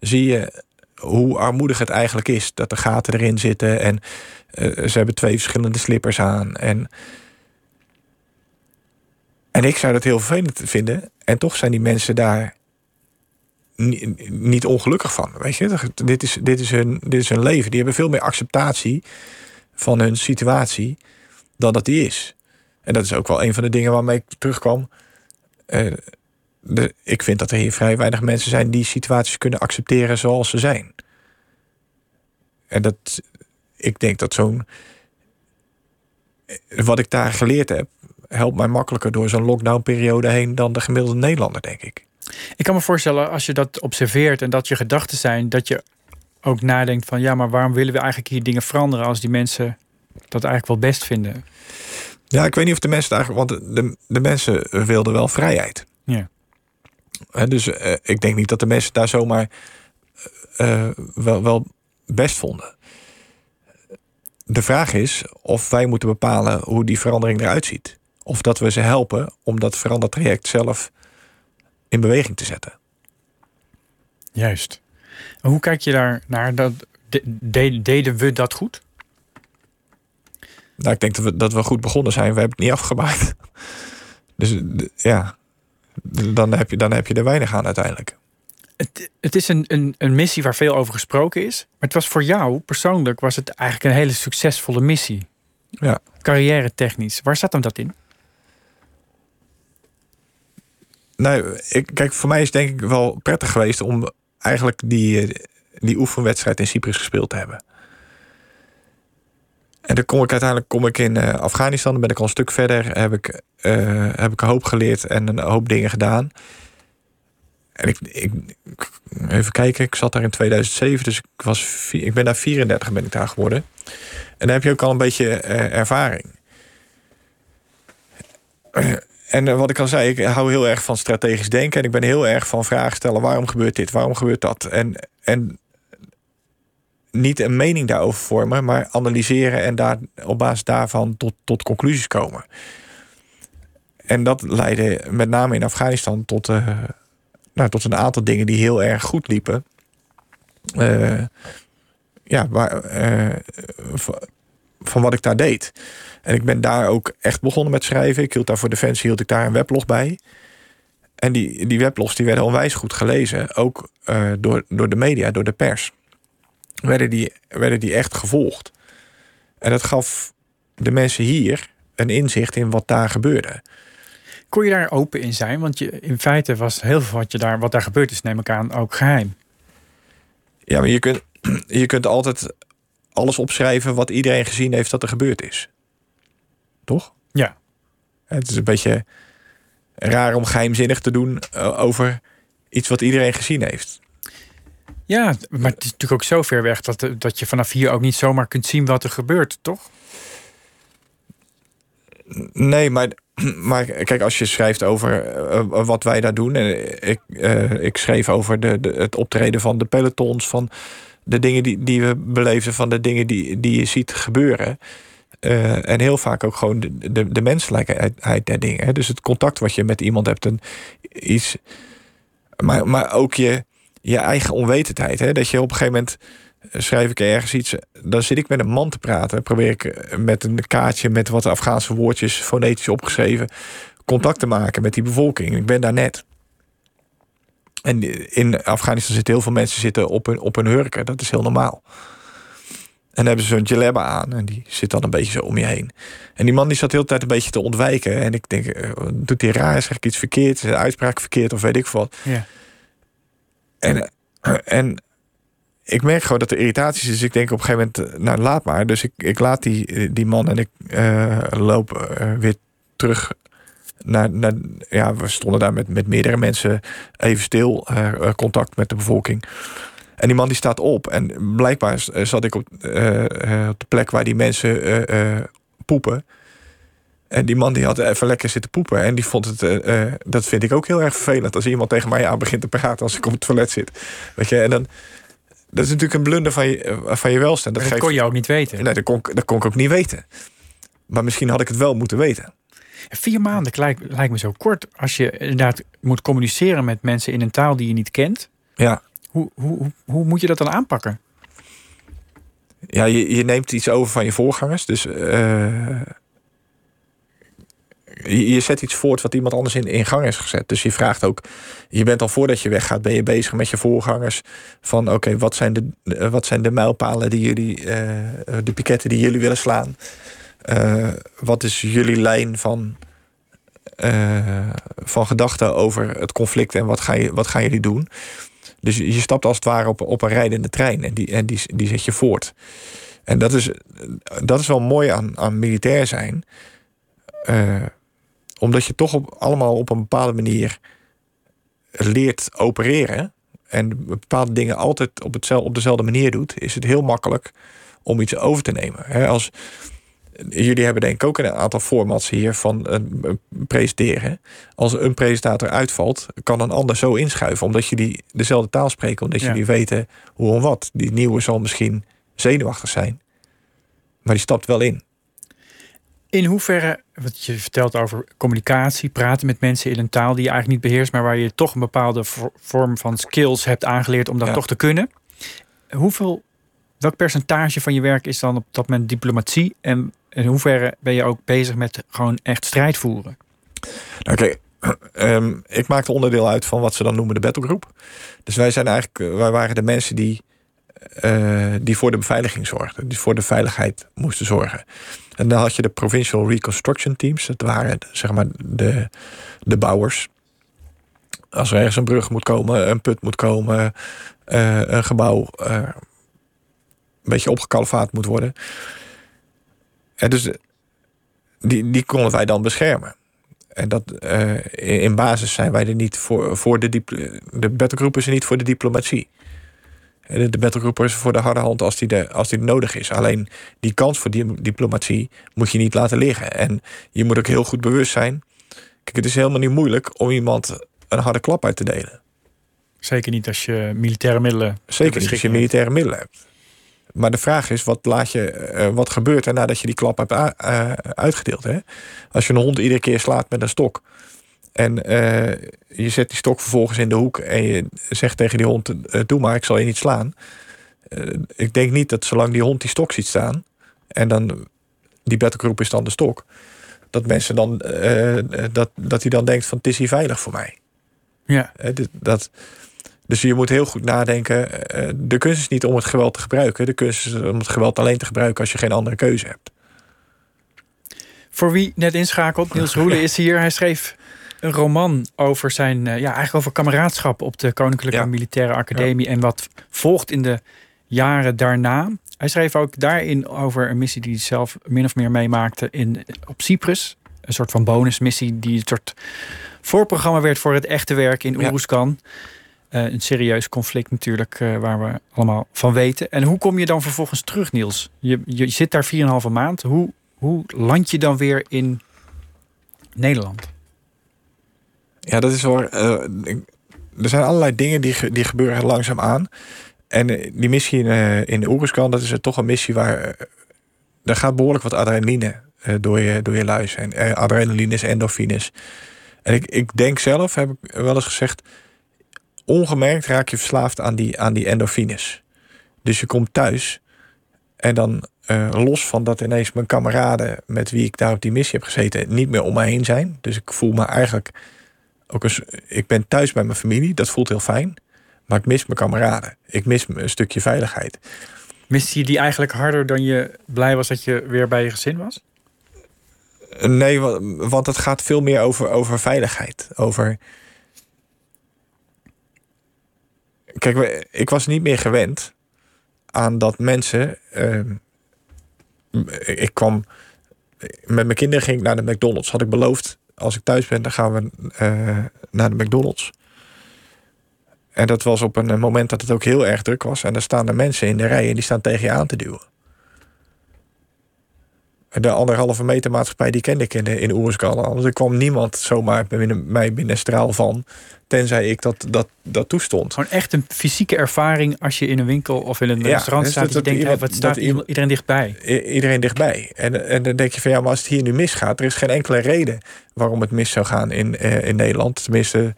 zie je hoe armoedig het eigenlijk is. Dat er gaten erin zitten en eh, ze hebben twee verschillende slippers aan. En en ik zou dat heel vervelend vinden. En toch zijn die mensen daar ni- niet ongelukkig van. Weet je, dit is, dit, is hun, dit is hun leven. Die hebben veel meer acceptatie van hun situatie dan dat die is. En dat is ook wel een van de dingen waarmee ik terugkwam. Eh, ik vind dat er hier vrij weinig mensen zijn die situaties kunnen accepteren zoals ze zijn. En dat, ik denk dat zo'n. Wat ik daar geleerd heb, helpt mij makkelijker door zo'n lockdownperiode heen dan de gemiddelde Nederlander, denk ik. Ik kan me voorstellen, als je dat observeert en dat je gedachten zijn, dat je ook nadenkt van ja, maar waarom willen we eigenlijk hier dingen veranderen als die mensen dat eigenlijk wel best vinden? Ja, ik weet niet of de mensen eigenlijk. Want de, de mensen wilden wel vrijheid. Ja. Dus eh, ik denk niet dat de mensen daar zomaar eh, wel, wel best vonden. De vraag is of wij moeten bepalen hoe die verandering eruit ziet. Of dat we ze helpen om dat veranderd traject zelf in beweging te zetten. Juist. Hoe kijk je daar naar? Dat, de- de- deden we dat goed? Nou, ik denk dat we, dat we goed begonnen zijn. We hebben het niet afgemaakt. Dus ja, dan heb, je, dan heb je er weinig aan uiteindelijk. Het, het is een, een, een missie waar veel over gesproken is. Maar het was voor jou persoonlijk was het eigenlijk een hele succesvolle missie. Ja. Carrière technisch. Waar zat hem dat in? Nou, ik, kijk, voor mij is het denk ik wel prettig geweest om eigenlijk die, die oefenwedstrijd in Cyprus gespeeld te hebben. En dan kom ik uiteindelijk kom ik in eh, Afghanistan, ben ik al een stuk verder, heb ik, eh, heb ik een hoop geleerd en een hoop dingen gedaan. en ik, ik, even kijken, ik zat daar in 2007, dus ik, was, ik ben daar 34 ben ik daar geworden. En dan heb je ook al een beetje eh, ervaring. En wat ik al zei, ik hou heel erg van strategisch denken. En ik ben heel erg van vragen stellen: waarom gebeurt dit? Waarom gebeurt dat? En, en niet een mening daarover vormen, maar analyseren en daar op basis daarvan tot, tot conclusies komen. En dat leidde met name in Afghanistan tot, eh, nou, tot een aantal dingen die heel erg goed liepen. Eh, ja, waar, eh, van- wat ik daar deed. En ik ben daar ook echt begonnen met schrijven. Ik hield daar voor Defensie hield ik daar een weblog bij. En die, die weblogs die werden onwijs goed gelezen. Ook door, door de media, door de pers. Werden die, werden die echt gevolgd. En dat gaf de mensen hier een inzicht in wat daar gebeurde. Kon je daar open in zijn? Want je, in feite was heel veel wat, je daar, wat daar gebeurd is, neem ik aan, ook geheim. Ja, maar je kunt, je kunt altijd alles opschrijven wat iedereen gezien heeft dat er gebeurd is. Toch? Ja. Het is een beetje raar om geheimzinnig te doen eh, over iets wat iedereen gezien heeft. Ja, maar het is natuurlijk ook zo ver weg dat, dat je vanaf hier ook niet zomaar kunt zien wat er gebeurt, toch? Nee, maar, maar kijk, als je schrijft over eh, wat wij daar doen. En ik, eh, ik schreef over de, de, het optreden van de pelotons, van de dingen die, die we beleefden, van de dingen die, die je ziet gebeuren. Eh, en heel vaak ook gewoon de, de, menselijkheid der dingen. hè. Dus het contact wat je met iemand hebt. En iets, maar, maar ook je, je eigen onwetendheid. Hè? Dat je op een gegeven moment eh, schrijf ik ergens iets. Dan zit ik met een man te praten. Probeer ik eh, met een kaartje met wat Afghaanse woordjes fonetisch opgeschreven. contact te maken met die bevolking. Ik ben daar net. En in Afghanistan zitten heel veel mensen zitten op hun, op hun hurken. Dat is heel normaal. En dan hebben ze zo'n jalebba aan. En die zit dan een beetje zo om je heen. En die man die zat de hele tijd een beetje te ontwijken. En ik denk, eh, doet hij raar? Zeg ik iets verkeerd? Is de uitspraak verkeerd? Of weet ik wat. Ja. En, en ik merk gewoon dat er irritatie is. Dus ik denk op een gegeven moment, eh, nou laat maar. Dus ik, ik laat die, die man en ik eh, loop eh, weer terug naar, naar... Ja, we stonden daar met, met meerdere mensen even stil. contact met de bevolking. En die man die staat op. En blijkbaar zat ik op, op de plek waar die mensen poepen. En die man die had even lekker zitten poepen. En die vond het, eh, eh, dat vind ik ook heel erg vervelend. Als iemand tegen mij aan begint te praten als ik op het toilet zit. Weet je, en dan. Dat is natuurlijk een blunder van je, eh, van je welstand. Dat, Dat, dat geeft, kon je ook niet weten. Nee, dat kon, ik- dat kon ik ook niet weten. Maar misschien had ik het wel moeten weten. Vier maanden lijkt, lijkt me zo kort als je inderdaad moet communiceren met mensen in een taal die je niet kent. Ja, Hoe, hoe, hoe, hoe moet je dat dan aanpakken? ja je, je neemt iets over van je voorgangers. Dus je, zet iets voort wat iemand anders in, gang is gezet. Dus je vraagt ook, je bent al voordat je weggaat, ben je bezig met je voorgangers. Van oké, wat zijn de eh, wat zijn de mijlpalen die jullie, eh, de piketten die jullie willen slaan? Eh, wat is jullie lijn van, van gedachten over het conflict en wat, ga je, wat gaan jullie doen? Dus je stapt als het ware op, op een rijdende trein en die, en die, die zet je voort. En dat is, dat is wel mooi aan, aan militair zijn. Omdat je toch op, allemaal op een bepaalde manier leert opereren. En bepaalde dingen altijd op, hetzelfde, op dezelfde manier doet, is het heel makkelijk om iets over te nemen. Als, jullie hebben denk ik ook een aantal formats hier van eh, presenteren. Als een presentator uitvalt, kan een ander zo inschuiven. Omdat jullie dezelfde taal spreken. Omdat Ja. jullie weten hoe en wat. Die nieuwe zal misschien zenuwachtig zijn. Maar die stapt wel in. In hoeverre, wat je vertelt over communicatie, praten met mensen in een taal die je eigenlijk niet beheerst, maar waar je toch een bepaalde vo- vorm van skills hebt aangeleerd om dat Ja. toch te kunnen. Hoeveel, welk percentage van je werk is dan op dat moment diplomatie? En in hoeverre ben je ook bezig met gewoon echt strijd voeren? Nou, kijk, ehm, ik maakte onderdeel uit van wat ze dan noemen de battlegroep. Dus wij zijn eigenlijk, eh, wij waren de mensen die, eh, die voor de beveiliging zorgden, die voor de veiligheid moesten zorgen. En dan had je de Provincial Reconstruction Teams, dat waren zeg maar de, de bouwers. Als er ergens een brug moet komen, een put moet komen, eh, een gebouw eh, een beetje opgekalfaat moet worden. En dus eh, die, die konden wij dan beschermen. En dat in basis zijn wij er niet voor, voor de, de battlegroep is niet voor de diplomatie. De battlegroep is voor de harde hand als die, de, als die nodig is. Alleen die kans voor die diplomatie moet je niet laten liggen. En je moet ook heel goed bewust zijn. Kijk, het is helemaal niet moeilijk om iemand een harde klap uit te delen. Zeker niet als je militaire middelen. Zeker niet als je militaire middelen hebt. Maar de vraag is, wat, laat je, uh, wat gebeurt er nadat je die klap hebt uh, uitgedeeld? Hè? Als je een hond iedere keer slaat met een stok. En uh, je zet die stok vervolgens in de hoek en je zegt tegen die hond: Doe maar, ik zal je niet slaan. ik denk niet dat zolang die hond die stok ziet staan en dan die battlegroep is dan de stok, dat mensen dan dat, dat hij dan denkt: van het is hier veilig voor mij. Ja. dat, dus je moet heel goed nadenken. Eh, de kunst is niet om het geweld te gebruiken. De kunst is om het geweld alleen te gebruiken als je geen andere keuze hebt. Voor wie net inschakelt, Niels Roelen is hier. Hij schreef een roman over zijn, eh, ja, eigenlijk over kameraadschap op de Koninklijke Militaire Academie en wat volgt in de jaren daarna. Hij schreef ook daarin over een missie die hij zelf min of meer meemaakte in, op Cyprus. Een soort van bonusmissie die een soort voorprogramma werd voor het echte werk in Oeruzkan. Uh, een serieus conflict natuurlijk, uh, waar we allemaal van weten. En hoe kom je dan vervolgens terug, Niels? Je, je zit daar 4,5 maand. Hoe, hoe land je dan weer in Nederland? Ja, dat is wel. Uh, er zijn allerlei dingen die, die gebeuren langzaam aan. En die missie in, in Oeruzkan, dat is er toch een missie waar. er gaat behoorlijk wat adrenaline door, je, door je luis. En adrenalines, endorfines. En ik, ik denk zelf, heb ik wel eens gezegd ongemerkt raak je verslaafd aan die, aan die endorfines. Dus je komt thuis en dan los van dat ineens mijn kameraden met wie ik daar op die missie heb gezeten niet meer om me heen zijn. Dus ik voel me eigenlijk ook eens. Ik ben thuis bij mijn familie, dat voelt heel fijn. Maar ik mis mijn kameraden. Ik mis een stukje veiligheid. Miste je die eigenlijk harder dan je blij was dat je weer bij je gezin was? Nee, want het gaat veel meer over, over veiligheid. Over Kijk, ik was niet meer gewend aan dat mensen. Ehm, ik kwam. Met mijn kinderen ging ik naar de McDonald's. Had ik beloofd, als ik thuis ben, dan gaan we uh, naar de McDonald's. En dat was op een moment dat het ook heel erg druk was. En er staan er mensen in de rij en die staan tegen je aan te duwen de anderhalve meter maatschappij die kende ik in, in Oerskallen. Dus er kwam niemand zomaar binnen, mij binnen straal van. Tenzij ik dat, dat, dat toestond. Gewoon echt een fysieke ervaring als je in een winkel of in een restaurant dus staat. Dat, dat je denkt, wat staat iedereen dichtbij? Iedereen dichtbij. En, en dan denk je van ja, maar als het hier nu misgaat, er is geen enkele reden waarom het mis zou gaan in, uh, in Nederland. Tenminste,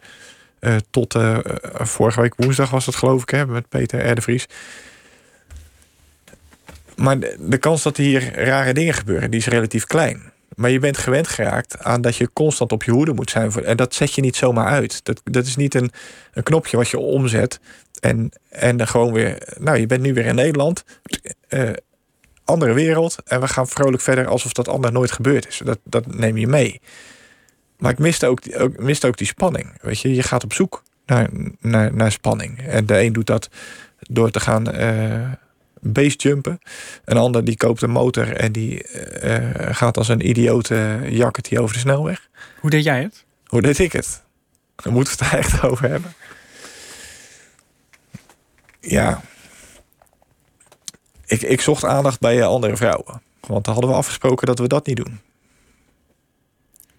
uh, tot uh, vorige week woensdag was het geloof ik, hè, met Peter Erdevries. Maar de, kans dat hier rare dingen gebeuren, die is relatief klein. Maar je bent gewend geraakt aan dat je constant op je hoede moet zijn. En dat zet je niet zomaar uit. Dat, dat is niet een, een knopje wat je omzet. En, en dan gewoon weer. Nou, je bent nu weer in Nederland. Uh, andere wereld. En we gaan vrolijk verder alsof dat ander nooit gebeurd is. Dat, dat neem je mee. Maar ik miste ook, ook, miste ook die spanning. Weet je, je gaat op zoek naar, naar, naar spanning. En de een doet dat door te gaan. Uh, beestjumpen. Een ander die koopt een motor en die uh, gaat als een idioot uh, jakkert over de snelweg. Hoe deed jij het? Hoe deed ik het? Daar moeten we het echt over hebben. Ja. Ik, ik zocht aandacht bij andere vrouwen. Want dan hadden we afgesproken dat we dat niet doen.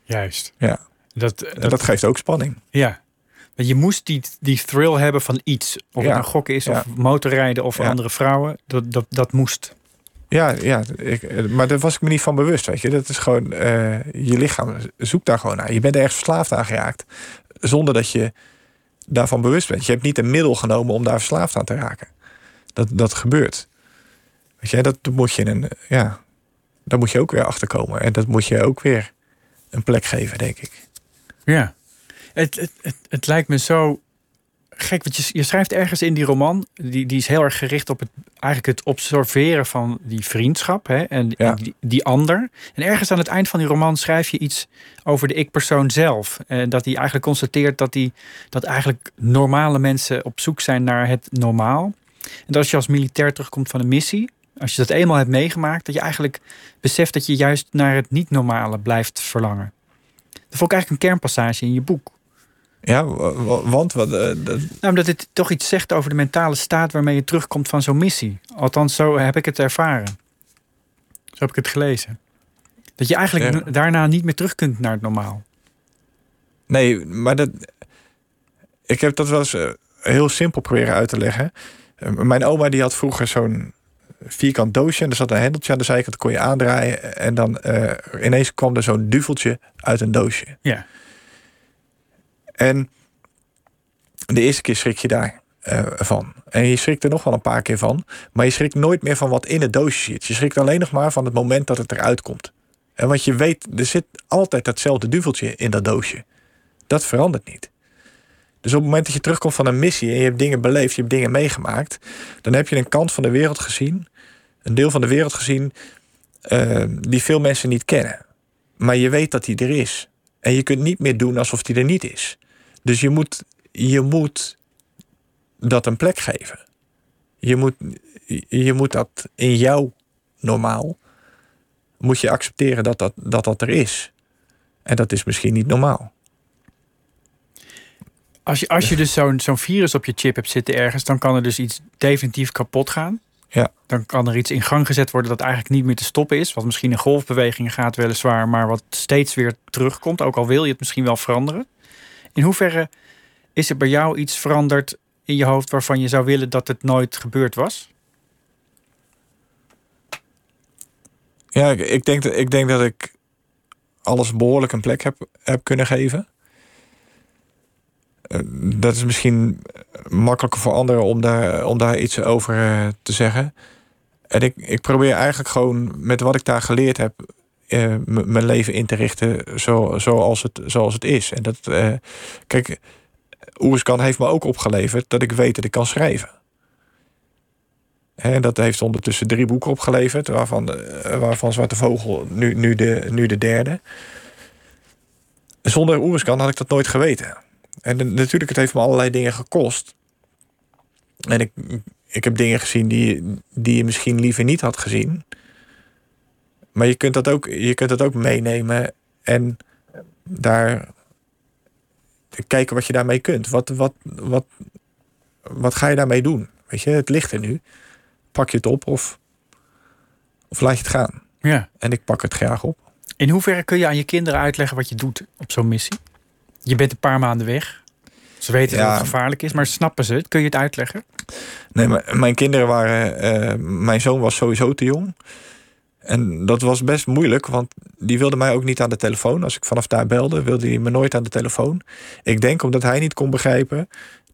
Juist. Ja. Dat, dat, dat geeft ook spanning. Ja je moest die, die thrill hebben van iets. Of het nou gokken is, of motorrijden, of andere vrouwen. Dat, dat, dat moest. Ja, ja ik, maar daar was ik me niet van bewust. Weet je. Dat is gewoon, uh, je lichaam zoekt daar gewoon naar. Je bent er echt verslaafd aan geraakt. Zonder dat je daarvan bewust bent. Je hebt niet een middel genomen om daar verslaafd aan te raken. Dat, dat gebeurt. Weet je, dat moet je een, ja, daar moet je ook weer achter komen. En dat moet je ook weer een plek geven, denk ik. Ja. Het, het, het, het lijkt me zo gek, want je, je schrijft ergens in die roman, die, die is heel erg gericht op het, eigenlijk het observeren van die vriendschap hè, en die, die, ander. En ergens aan het eind van die roman schrijf je iets over de ik-persoon zelf. En dat hij eigenlijk constateert dat, die, dat eigenlijk normale mensen op zoek zijn naar het normaal. En dat als je als militair terugkomt van een missie, als je dat eenmaal hebt meegemaakt, dat je eigenlijk beseft dat je juist naar het niet-normale blijft verlangen. Dat vond ik eigenlijk een kernpassage in je boek. Ja, wa- wa- want wat, eh, Nou, omdat het toch iets zegt over de mentale staat waarmee je terugkomt van zo'n missie. Althans, zo heb ik het ervaren. Zo heb ik het gelezen. Dat je eigenlijk Ja. daarna niet meer terug kunt naar het normaal. nee, maar dat, ik heb dat wel eens eh, heel simpel proberen uit te leggen. Eh, mijn oma die had vroeger zo'n vierkant doosje en er zat een hendeltje aan de zijkant, dat kon je aandraaien en dan ineens kwam er zo'n duveltje uit een doosje. Ja. En de eerste keer schrik je daar eh, van. En je schrikt er nog wel een paar keer van. Maar je schrikt nooit meer van wat in het doosje zit. Je schrikt alleen nog maar van het moment dat het eruit komt. En want je weet, er zit altijd datzelfde duveltje in dat doosje. Dat verandert niet. Dus op het moment dat je terugkomt van een missie en je hebt dingen beleefd, je hebt dingen meegemaakt, dan heb je een kant van de wereld gezien, een deel van de wereld gezien, eh, die veel mensen niet kennen. Maar je weet dat die er is. En je kunt niet meer doen alsof die er niet is. Dus je moet, je moet dat een plek geven. Je moet, je moet dat in jouw normaal, moet je accepteren dat dat, dat, dat er is. En dat is misschien niet normaal. Als je, als je dus zo'n zo'n virus op je chip hebt zitten ergens, dan kan er dus iets definitief kapot gaan. Ja. Dan kan er iets in gang gezet worden dat eigenlijk niet meer te stoppen is. Wat misschien in golfbewegingen gaat weliswaar, maar wat steeds weer terugkomt. Ook al wil je het misschien wel veranderen. In hoeverre is er bij jou iets veranderd in je hoofd waarvan je zou willen dat het nooit gebeurd was? Ja, ik, denk, ik denk dat ik alles behoorlijk een plek heb, heb kunnen geven. Eh, Dat is misschien makkelijker voor anderen om daar, om daar iets over eh, te zeggen. En ik, ik probeer eigenlijk gewoon met wat ik daar geleerd heb, m- mijn leven in te richten zo, zoals, het, zoals het is. En dat, eh, kijk, Oerskan heeft me ook opgeleverd dat ik weet dat ik kan schrijven. Hè, dat heeft ondertussen drie boeken opgeleverd, waarvan, eh, waarvan Zwarte Vogel nu, nu, de, nu de derde. Zonder Oerskan had ik dat nooit geweten. En natuurlijk, het heeft me allerlei dingen gekost. En ik, ik heb dingen gezien die, die je misschien liever niet had gezien. Maar je kunt dat ook, je kunt dat ook meenemen en daar kijken wat je daarmee kunt. Wat, wat, wat, wat ga je daarmee doen? Weet je, het ligt er nu. Pak je het op of, of laat je het gaan? Ja. En ik pak het graag op. In hoeverre kun je aan je kinderen uitleggen wat je doet op zo'n missie? Je bent een paar maanden weg. Ze weten Ja. dat het gevaarlijk is, maar snappen ze het? Kun je het uitleggen? Nee, mijn kinderen waren. eh, mijn zoon was sowieso te jong. En dat was best moeilijk, want die wilde mij ook niet aan de telefoon. Als ik vanaf daar belde, wilde hij me nooit aan de telefoon. Ik denk omdat hij niet kon begrijpen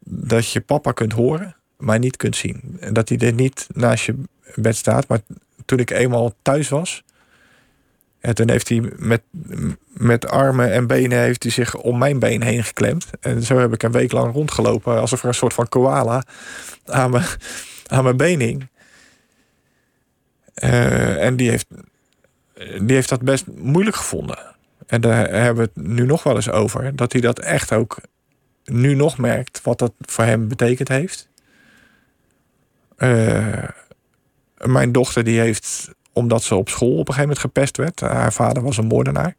dat je papa kunt horen, maar niet kunt zien. En dat hij er niet naast je bed staat. Maar toen ik eenmaal thuis was. En toen heeft hij met, met armen en benen heeft hij zich om mijn been heen geklemd. En zo heb ik een week lang rondgelopen alsof er een soort van koala aan mijn, aan mijn been hing. Eh, en die heeft, die heeft dat best moeilijk gevonden. En daar hebben we het nu nog wel eens over. Dat hij dat echt ook nu nog merkt wat dat voor hem betekend heeft. Eh, mijn dochter die heeft, omdat ze op school op een gegeven moment gepest werd. Haar vader was een moordenaar.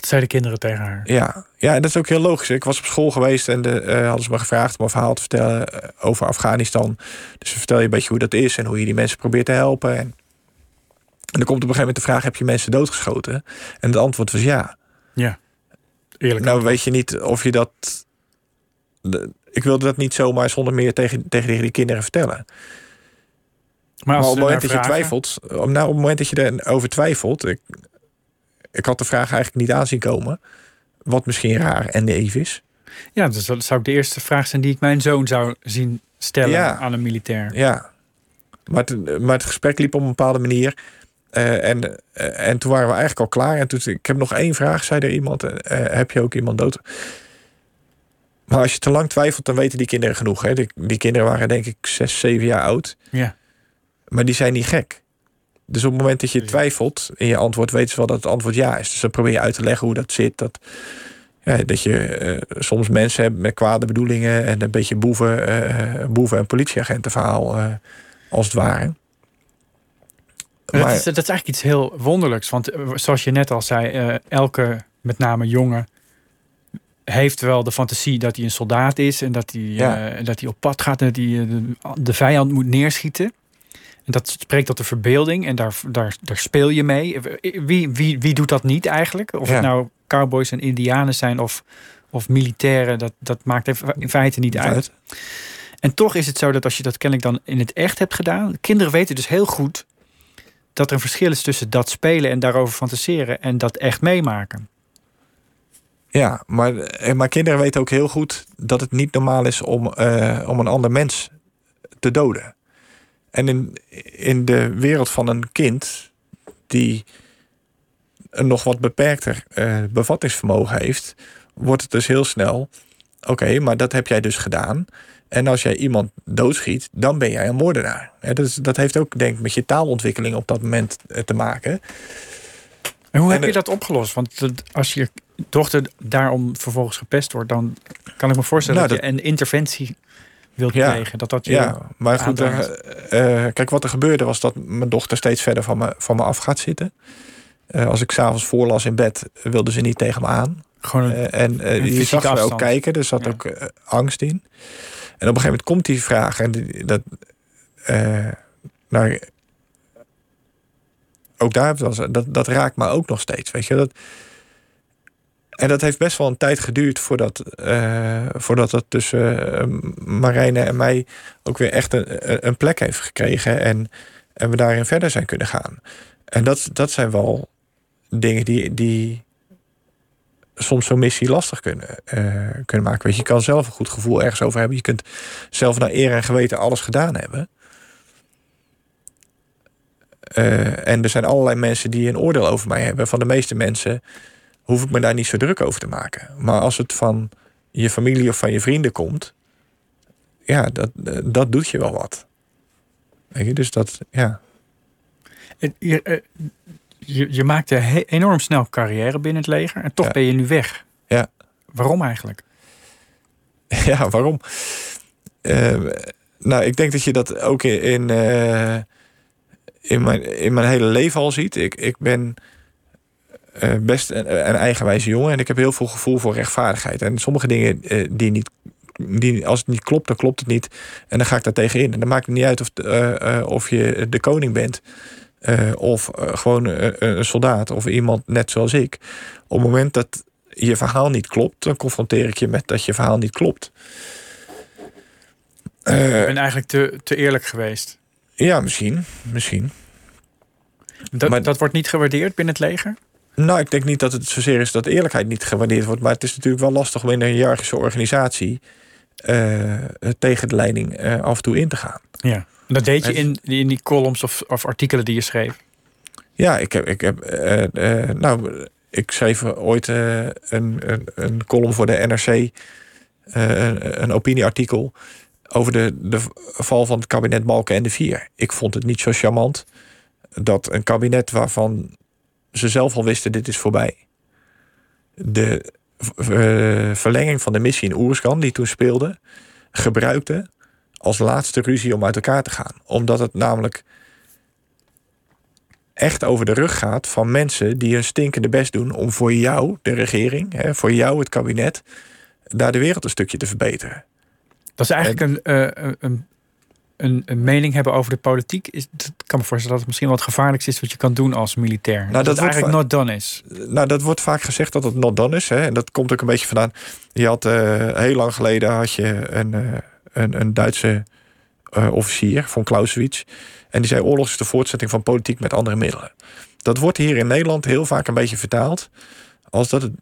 Dat zeiden de kinderen tegen haar. Ja, ja, en dat is ook heel logisch. Ik was op school geweest en de, eh, hadden ze me gevraagd om een verhaal te vertellen eh, over Afghanistan. Dus vertel je een beetje hoe dat is en hoe je die mensen probeert te helpen. En, en dan komt op een gegeven moment de vraag: heb je mensen doodgeschoten? En het antwoord was ja. Ja. Eerlijk. Nou weet je niet of je dat. de- ik wilde dat niet zomaar zonder meer tegen, tegen die kinderen vertellen. maar Maar als op het moment dat je twijfelt, nou, op het moment dat je erover twijfelt, ik, ik had de vraag eigenlijk niet aanzien komen, wat misschien raar en naïef is. Ja, dus dat zou de eerste vraag zijn die ik mijn zoon zou zien stellen Ja. aan een militair. Ja, maar het, maar het gesprek liep op een bepaalde manier. Eh, en, eh, en toen waren we eigenlijk al klaar. En toen ik heb nog één vraag, zei er iemand: eh, heb je ook iemand dood? Maar als je te lang twijfelt, dan weten die kinderen genoeg. Hè? Die, die kinderen waren denk ik zes, zeven jaar oud. Ja. Maar die zijn niet gek. Dus op het moment dat je twijfelt in je antwoord, weten ze wel dat het antwoord ja is. Dus dan probeer je uit te leggen hoe dat zit. Dat, ja, dat je eh, soms mensen hebt met kwade bedoelingen en een beetje boeven, eh, boeven- en politieagentenverhaal, als het ware. Maar dat, is, dat is eigenlijk iets heel wonderlijks. Want zoals je net al zei, elke met name jongen, heeft wel de fantasie dat hij een soldaat is en dat hij, Ja. dat hij op pad gaat en dat hij de, de vijand moet neerschieten. Dat spreekt tot de verbeelding en daar, daar, daar speel je mee. Wie, wie, wie doet dat niet eigenlijk? Of Ja. het nou cowboys en indianen zijn of, of militairen, dat, dat maakt in feite niet uit. Uit. En toch is het zo dat als je dat kennelijk dan in het echt hebt gedaan, kinderen weten dus heel goed dat er een verschil is tussen dat spelen en daarover fantaseren en dat echt meemaken. Ja, maar, eh, maar kinderen weten ook heel goed dat het niet normaal is om, eh, om een ander mens te doden. En in, in de wereld van een kind die een nog wat beperkter eh, bevattingsvermogen heeft, wordt het dus heel snel: oké, maar dat heb jij dus gedaan. En als jij iemand doodschiet, dan ben jij een moordenaar. Dat, is- dat heeft ook, denk ik, met je taalontwikkeling op dat moment eh, te maken. En hoe En heb je dat opgelost? Want dat- als je dochter daarom vervolgens gepest wordt, dan kan ik me voorstellen Nou, dat, je een interventie wilt Ja. plegen. Dat dat je Ja, maar goed, aandraagt. eh, eh, kijk, wat er gebeurde was dat mijn dochter steeds verder van me, van me af gaat zitten. Eh, als ik s'avonds voorlas in bed, wilde ze niet tegen me aan. gewoon een, en je zag haar ook afstand. kijken, er zat Ja. ook angst in. En op een gegeven moment komt die vraag. En die- dat, nou, ook daar, was, dat, dat raakt me ook nog steeds. Weet je, dat, en dat heeft best wel een tijd geduurd voordat, eh, voordat het tussen eh, Marijne en mij ook weer echt een, een plek heeft gekregen. En, en we daarin verder zijn kunnen gaan. En dat, dat zijn wel dingen die, die soms zo'n missie lastig kunnen, eh, kunnen maken. Weet je, je kan zelf een goed gevoel ergens over hebben. Je kunt zelf naar eer en geweten alles gedaan hebben. Eh, en er zijn allerlei mensen die een oordeel over mij hebben. Van de meeste mensen hoef ik me daar niet zo druk over te maken. Maar als het van je familie of van je vrienden komt, ja, dat, eh, dat doet je wel wat. Weet je, dus dat, ja. Je, eh, je, je maakte enorm snel carrière binnen het leger en toch Ja. ben je nu weg. Ja. Waarom eigenlijk? Ja, waarom? Eh, nou, ik denk dat je dat ook in, in, eh, in, mijn, in mijn hele leven al ziet. Ik, ik ben eh, best een, een eigenwijze jongen en ik heb heel veel gevoel voor rechtvaardigheid. En sommige dingen eh, die niet. Die, als het niet klopt, dan klopt het niet. En dan ga ik daar tegenin. En dan maakt het niet uit of, eh, of je de koning bent. of gewoon een soldaat. Of iemand net zoals ik. Op het moment dat je verhaal niet klopt, dan confronteer ik je met dat je verhaal niet klopt. Ik ben eigenlijk te, te eerlijk geweest. ja, misschien. Misschien. Dat, Maar- dat wordt niet gewaardeerd binnen het leger? Nou, ik denk niet dat het zozeer is dat eerlijkheid niet gewaardeerd wordt. Maar het is natuurlijk wel lastig om in een hiërarchische organisatie eh, tegen de leiding eh, af en toe in te gaan. Ja. Dat deed je in, in die columns of, of artikelen die je schreef. Ja, ik heb. Ik, heb eh, eh, nou, ik schreef ooit eh, een, een, een column voor de NRC. eh, een, een opinieartikel. Over de, de val van het kabinet Balken en de Vier. Ik vond het niet zo charmant dat een kabinet waarvan ze zelf al wisten: dit is voorbij. De eh, verlenging van de missie in Oeruzkan, die toen speelde, gebruikte als laatste ruzie om uit elkaar te gaan. Omdat het namelijk echt over de rug gaat van mensen die hun stinkende best doen om voor jou, de regering, hè, voor jou, het kabinet, daar de wereld een stukje te verbeteren. Dat is eigenlijk een, eh, een, een, een mening hebben over de politiek. Is, dat kan me voorstellen dat het misschien wat gevaarlijks is wat je kan doen als militair. dat, dat het eigenlijk not done is. Nou, dat wordt vaak gezegd dat het not done is. Hè, en dat komt ook een beetje vandaan. Je had eh, heel lang geleden had je een, eh, een, een Duitse eh, officier, von Clausewitz. En die zei: oorlog is de voortzetting van politiek met andere middelen. Dat wordt hier in Nederland heel vaak een beetje vertaald als dat het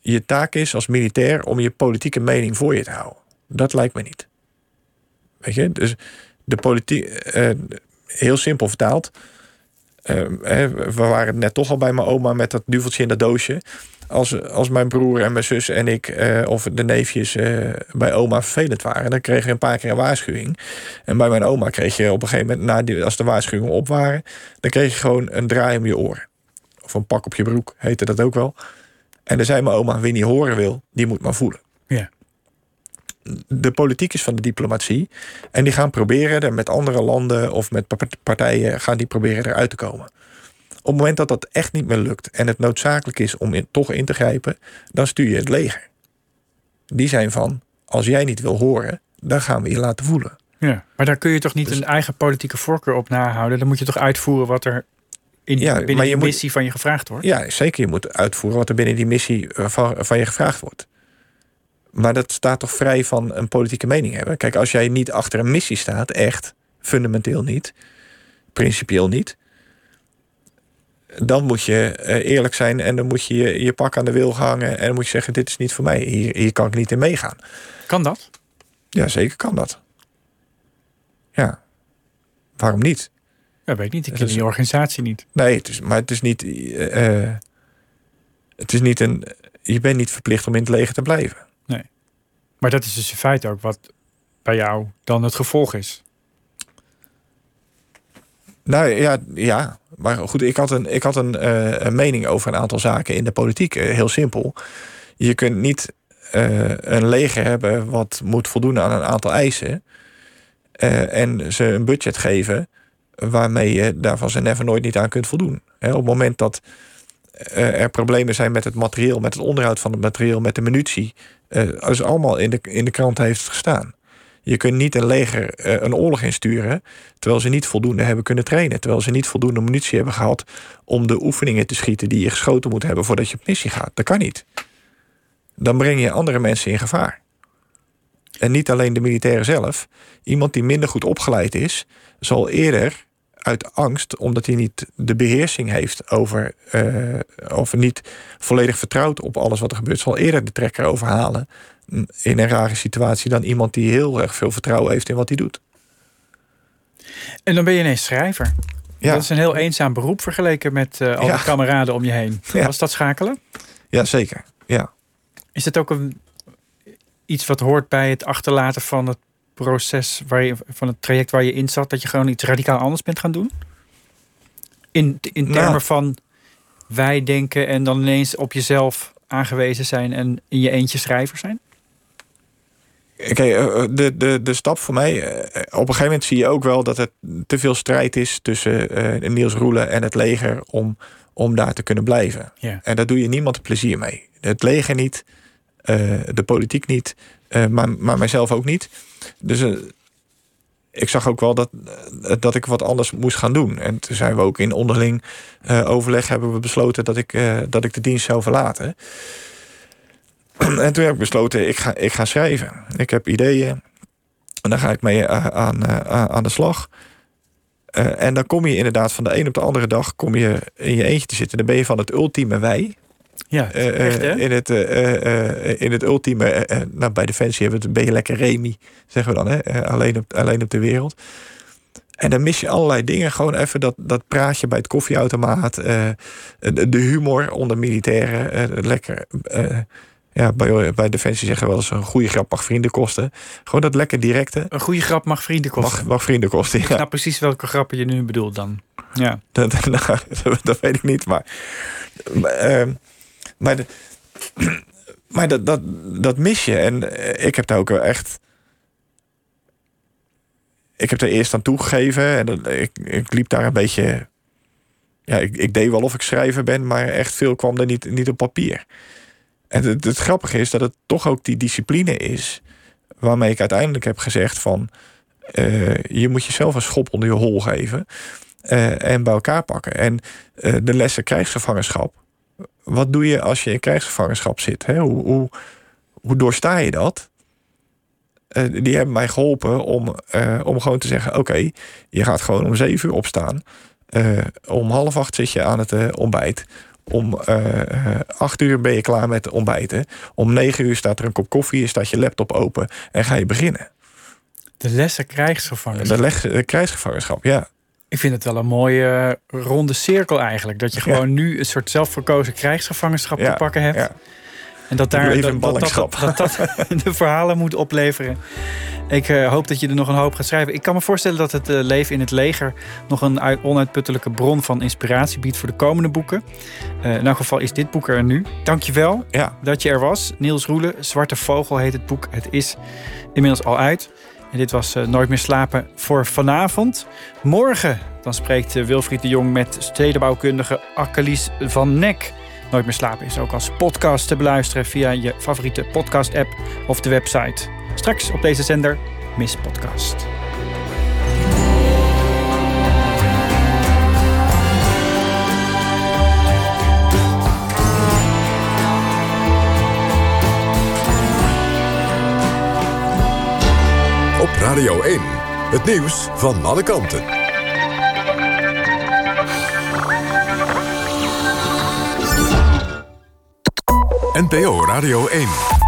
je taak is als militair om je politieke mening voor je te houden. Dat lijkt me niet. Weet je, dus de politiek, eh, heel simpel vertaald. eh, hè, we waren net toch al bij mijn oma met dat duveltje in dat doosje. Als, als mijn broer en mijn zus en ik, eh, of de neefjes eh, bij oma vervelend waren, dan kreeg je een paar keer een waarschuwing. En bij mijn oma kreeg je op een gegeven moment, als de waarschuwingen op waren, dan kreeg je gewoon een draai om je oren. Of een pak op je broek, heette dat ook wel. En dan zei mijn oma, wie niet horen wil, die moet maar voelen. Ja. De politiek is van de diplomatie. En die gaan proberen er met andere landen of met pa- partijen gaan die proberen eruit te komen. Op het moment dat dat echt niet meer lukt en het noodzakelijk is om in, toch in te grijpen, dan stuur je het leger. Die zijn van, als jij niet wil horen, dan gaan we je laten voelen. Ja, maar daar kun je toch niet Dus- een eigen politieke voorkeur op nahouden? Dan moet je toch uitvoeren wat er in Ja, binnen die moet- missie van je gevraagd wordt? Ja, zeker. Je moet uitvoeren wat er binnen die missie eh, van, van je gevraagd wordt. Maar dat staat toch vrij van een politieke mening hebben. Kijk, als jij niet achter een missie staat, echt, fundamenteel niet, principieel niet, dan moet je eh, eerlijk zijn en dan moet je je, je pak aan de wil hangen en dan moet je zeggen: Dit is niet voor mij, hier, hier kan ik niet in meegaan. Kan dat? Ja, zeker kan dat. Ja, waarom niet? Ja, weet ik niet. Ik ken is- die organisatie niet. Nee, het is, maar het is niet. eh, eh, het is niet een. Je bent niet verplicht om in het leger te blijven. Maar dat is dus in feite ook wat bij jou dan het gevolg is. Nou ja, ja. Maar goed, ik had een, ik had een, eh, een mening over een aantal zaken in de politiek. Eh, heel simpel. Je kunt niet eh, een leger hebben wat moet voldoen aan een aantal eisen. en ze een budget geven waarmee je daar van zijn never nooit niet aan kunt voldoen. Op het moment dat er problemen zijn met het materieel, met het onderhoud van het materieel, met de munitie. Als allemaal in de, in de krant heeft gestaan. Je kunt niet een leger eh, een oorlog insturen terwijl ze niet voldoende hebben kunnen trainen. Terwijl ze niet voldoende munitie hebben gehad om de oefeningen te schieten die je geschoten moet hebben voordat je op missie gaat. Dat kan niet. Dan breng je andere mensen in gevaar. En niet alleen de militairen zelf. Iemand die minder goed opgeleid is, zal eerder uit angst, omdat hij niet de beheersing heeft over, eh, of niet volledig vertrouwt op alles wat er gebeurt, zal eerder de trekker overhalen in een rare situatie dan iemand die heel erg veel vertrouwen heeft in wat hij doet. En dan ben je ineens schrijver. Ja. Dat is een heel eenzaam beroep vergeleken met eh, al Ja. die kameraden om je heen. Ja. Was dat schakelen? Ja, zeker. Ja. Is het ook een, iets wat hoort bij het achterlaten van het proces, waar je, van het traject waar je in zat, dat je gewoon iets radicaal anders bent gaan doen? In, in termen Nou. van wij denken en dan ineens op jezelf aangewezen zijn en in je eentje schrijver zijn? Kijk, eh, de, de, de stap voor mij, eh, op een gegeven moment zie je ook wel dat het te veel strijd is tussen eh, Niels Roelen en het leger om, om daar te kunnen blijven. Ja. En daar doe je niemand plezier mee. Het leger niet, eh, de politiek niet, eh, maar, maar mijzelf ook niet. Dus eh, ik zag ook wel dat, eh, dat ik wat anders moest gaan doen. En toen zijn we ook in onderling eh, overleg hebben we besloten dat ik, dat ik de dienst zou verlaten. En toen heb ik besloten, ik ga, ik ga schrijven. Ik heb ideeën. En daar ga ik mee aan, aan de slag. En dan kom je inderdaad van de een op de andere dag kom je in je eentje te zitten. Dan ben je van het ultieme wij. Ja, eh, echt hè? eh, in, het, eh, in het ultieme, nou, bij Defensie hebben we het, ben je lekker Remy, zeggen we dan, hè? alleen, op, alleen op de wereld. En dan mis je allerlei dingen. Gewoon even dat, dat praatje bij het koffieautomaat. de humor onder militairen. lekker. ja, bij, bij Defensie zeggen we wel eens een goede grap mag vrienden kosten. Gewoon dat lekker directe Een goede grap mag vrienden kosten. mag, mag vrienden kosten. Ik Ja, snap precies welke grappen je nu bedoelt dan. Ja. dat, nou, dat weet ik niet. Maar, maar, maar, maar dat, dat, dat mis je. En eh, ik heb daar ook echt. Ik heb er eerst aan toegegeven. En dat, ik, ik liep daar een beetje. Ja, ik, ik deed wel of ik schrijver ben, maar echt veel kwam er niet, niet op papier. En het, het grappige is dat het toch ook die discipline is. waarmee ik uiteindelijk heb gezegd: van. eh, je moet jezelf een schop onder je hol geven. eh, en bij elkaar pakken. En de lessen krijgsgevangenschap. Wat doe je als je in krijgsgevangenschap zit? Hè? Hoe, hoe, hoe doorsta je dat? Eh, die hebben mij geholpen om, eh, om gewoon te zeggen: oké, je gaat gewoon om zeven uur opstaan. Eh, om half acht zit je aan het ontbijt. Om acht uur ben je klaar met ontbijten. Om negen uur staat er een kop koffie, staat je laptop open en ga je beginnen. De lessen krijgsgevangenen. Dat leg eh, krijgsgevangenschap, ja. Ik vind het wel een mooie eh, ronde cirkel eigenlijk. Dat je Ja. gewoon nu een soort zelfverkozen krijgsgevangenschap Ja, te pakken hebt. ja. En dat daar dat, dat, dat, dat, dat de verhalen moet opleveren. Ik eh, hoop dat je er nog een hoop gaat schrijven. Ik kan me voorstellen dat het eh, leven in het leger nog een uit- onuitputtelijke bron van inspiratie biedt voor de komende boeken. In elk geval is dit boek er nu. Dankjewel Ja, dat je er was. Niels Roelen, Zwarte Vogel heet het boek. Het is inmiddels al uit. En dit was uh, Nooit meer slapen voor vanavond. Morgen dan spreekt uh, Wilfried de Jong met stedenbouwkundige Akkelies van Nek. Nooit meer slapen is ook als podcast te beluisteren via je favoriete podcast-app of de website. Straks op deze zender Miss Podcast. Radio 1, het nieuws van alle kanten. NPO Radio 1.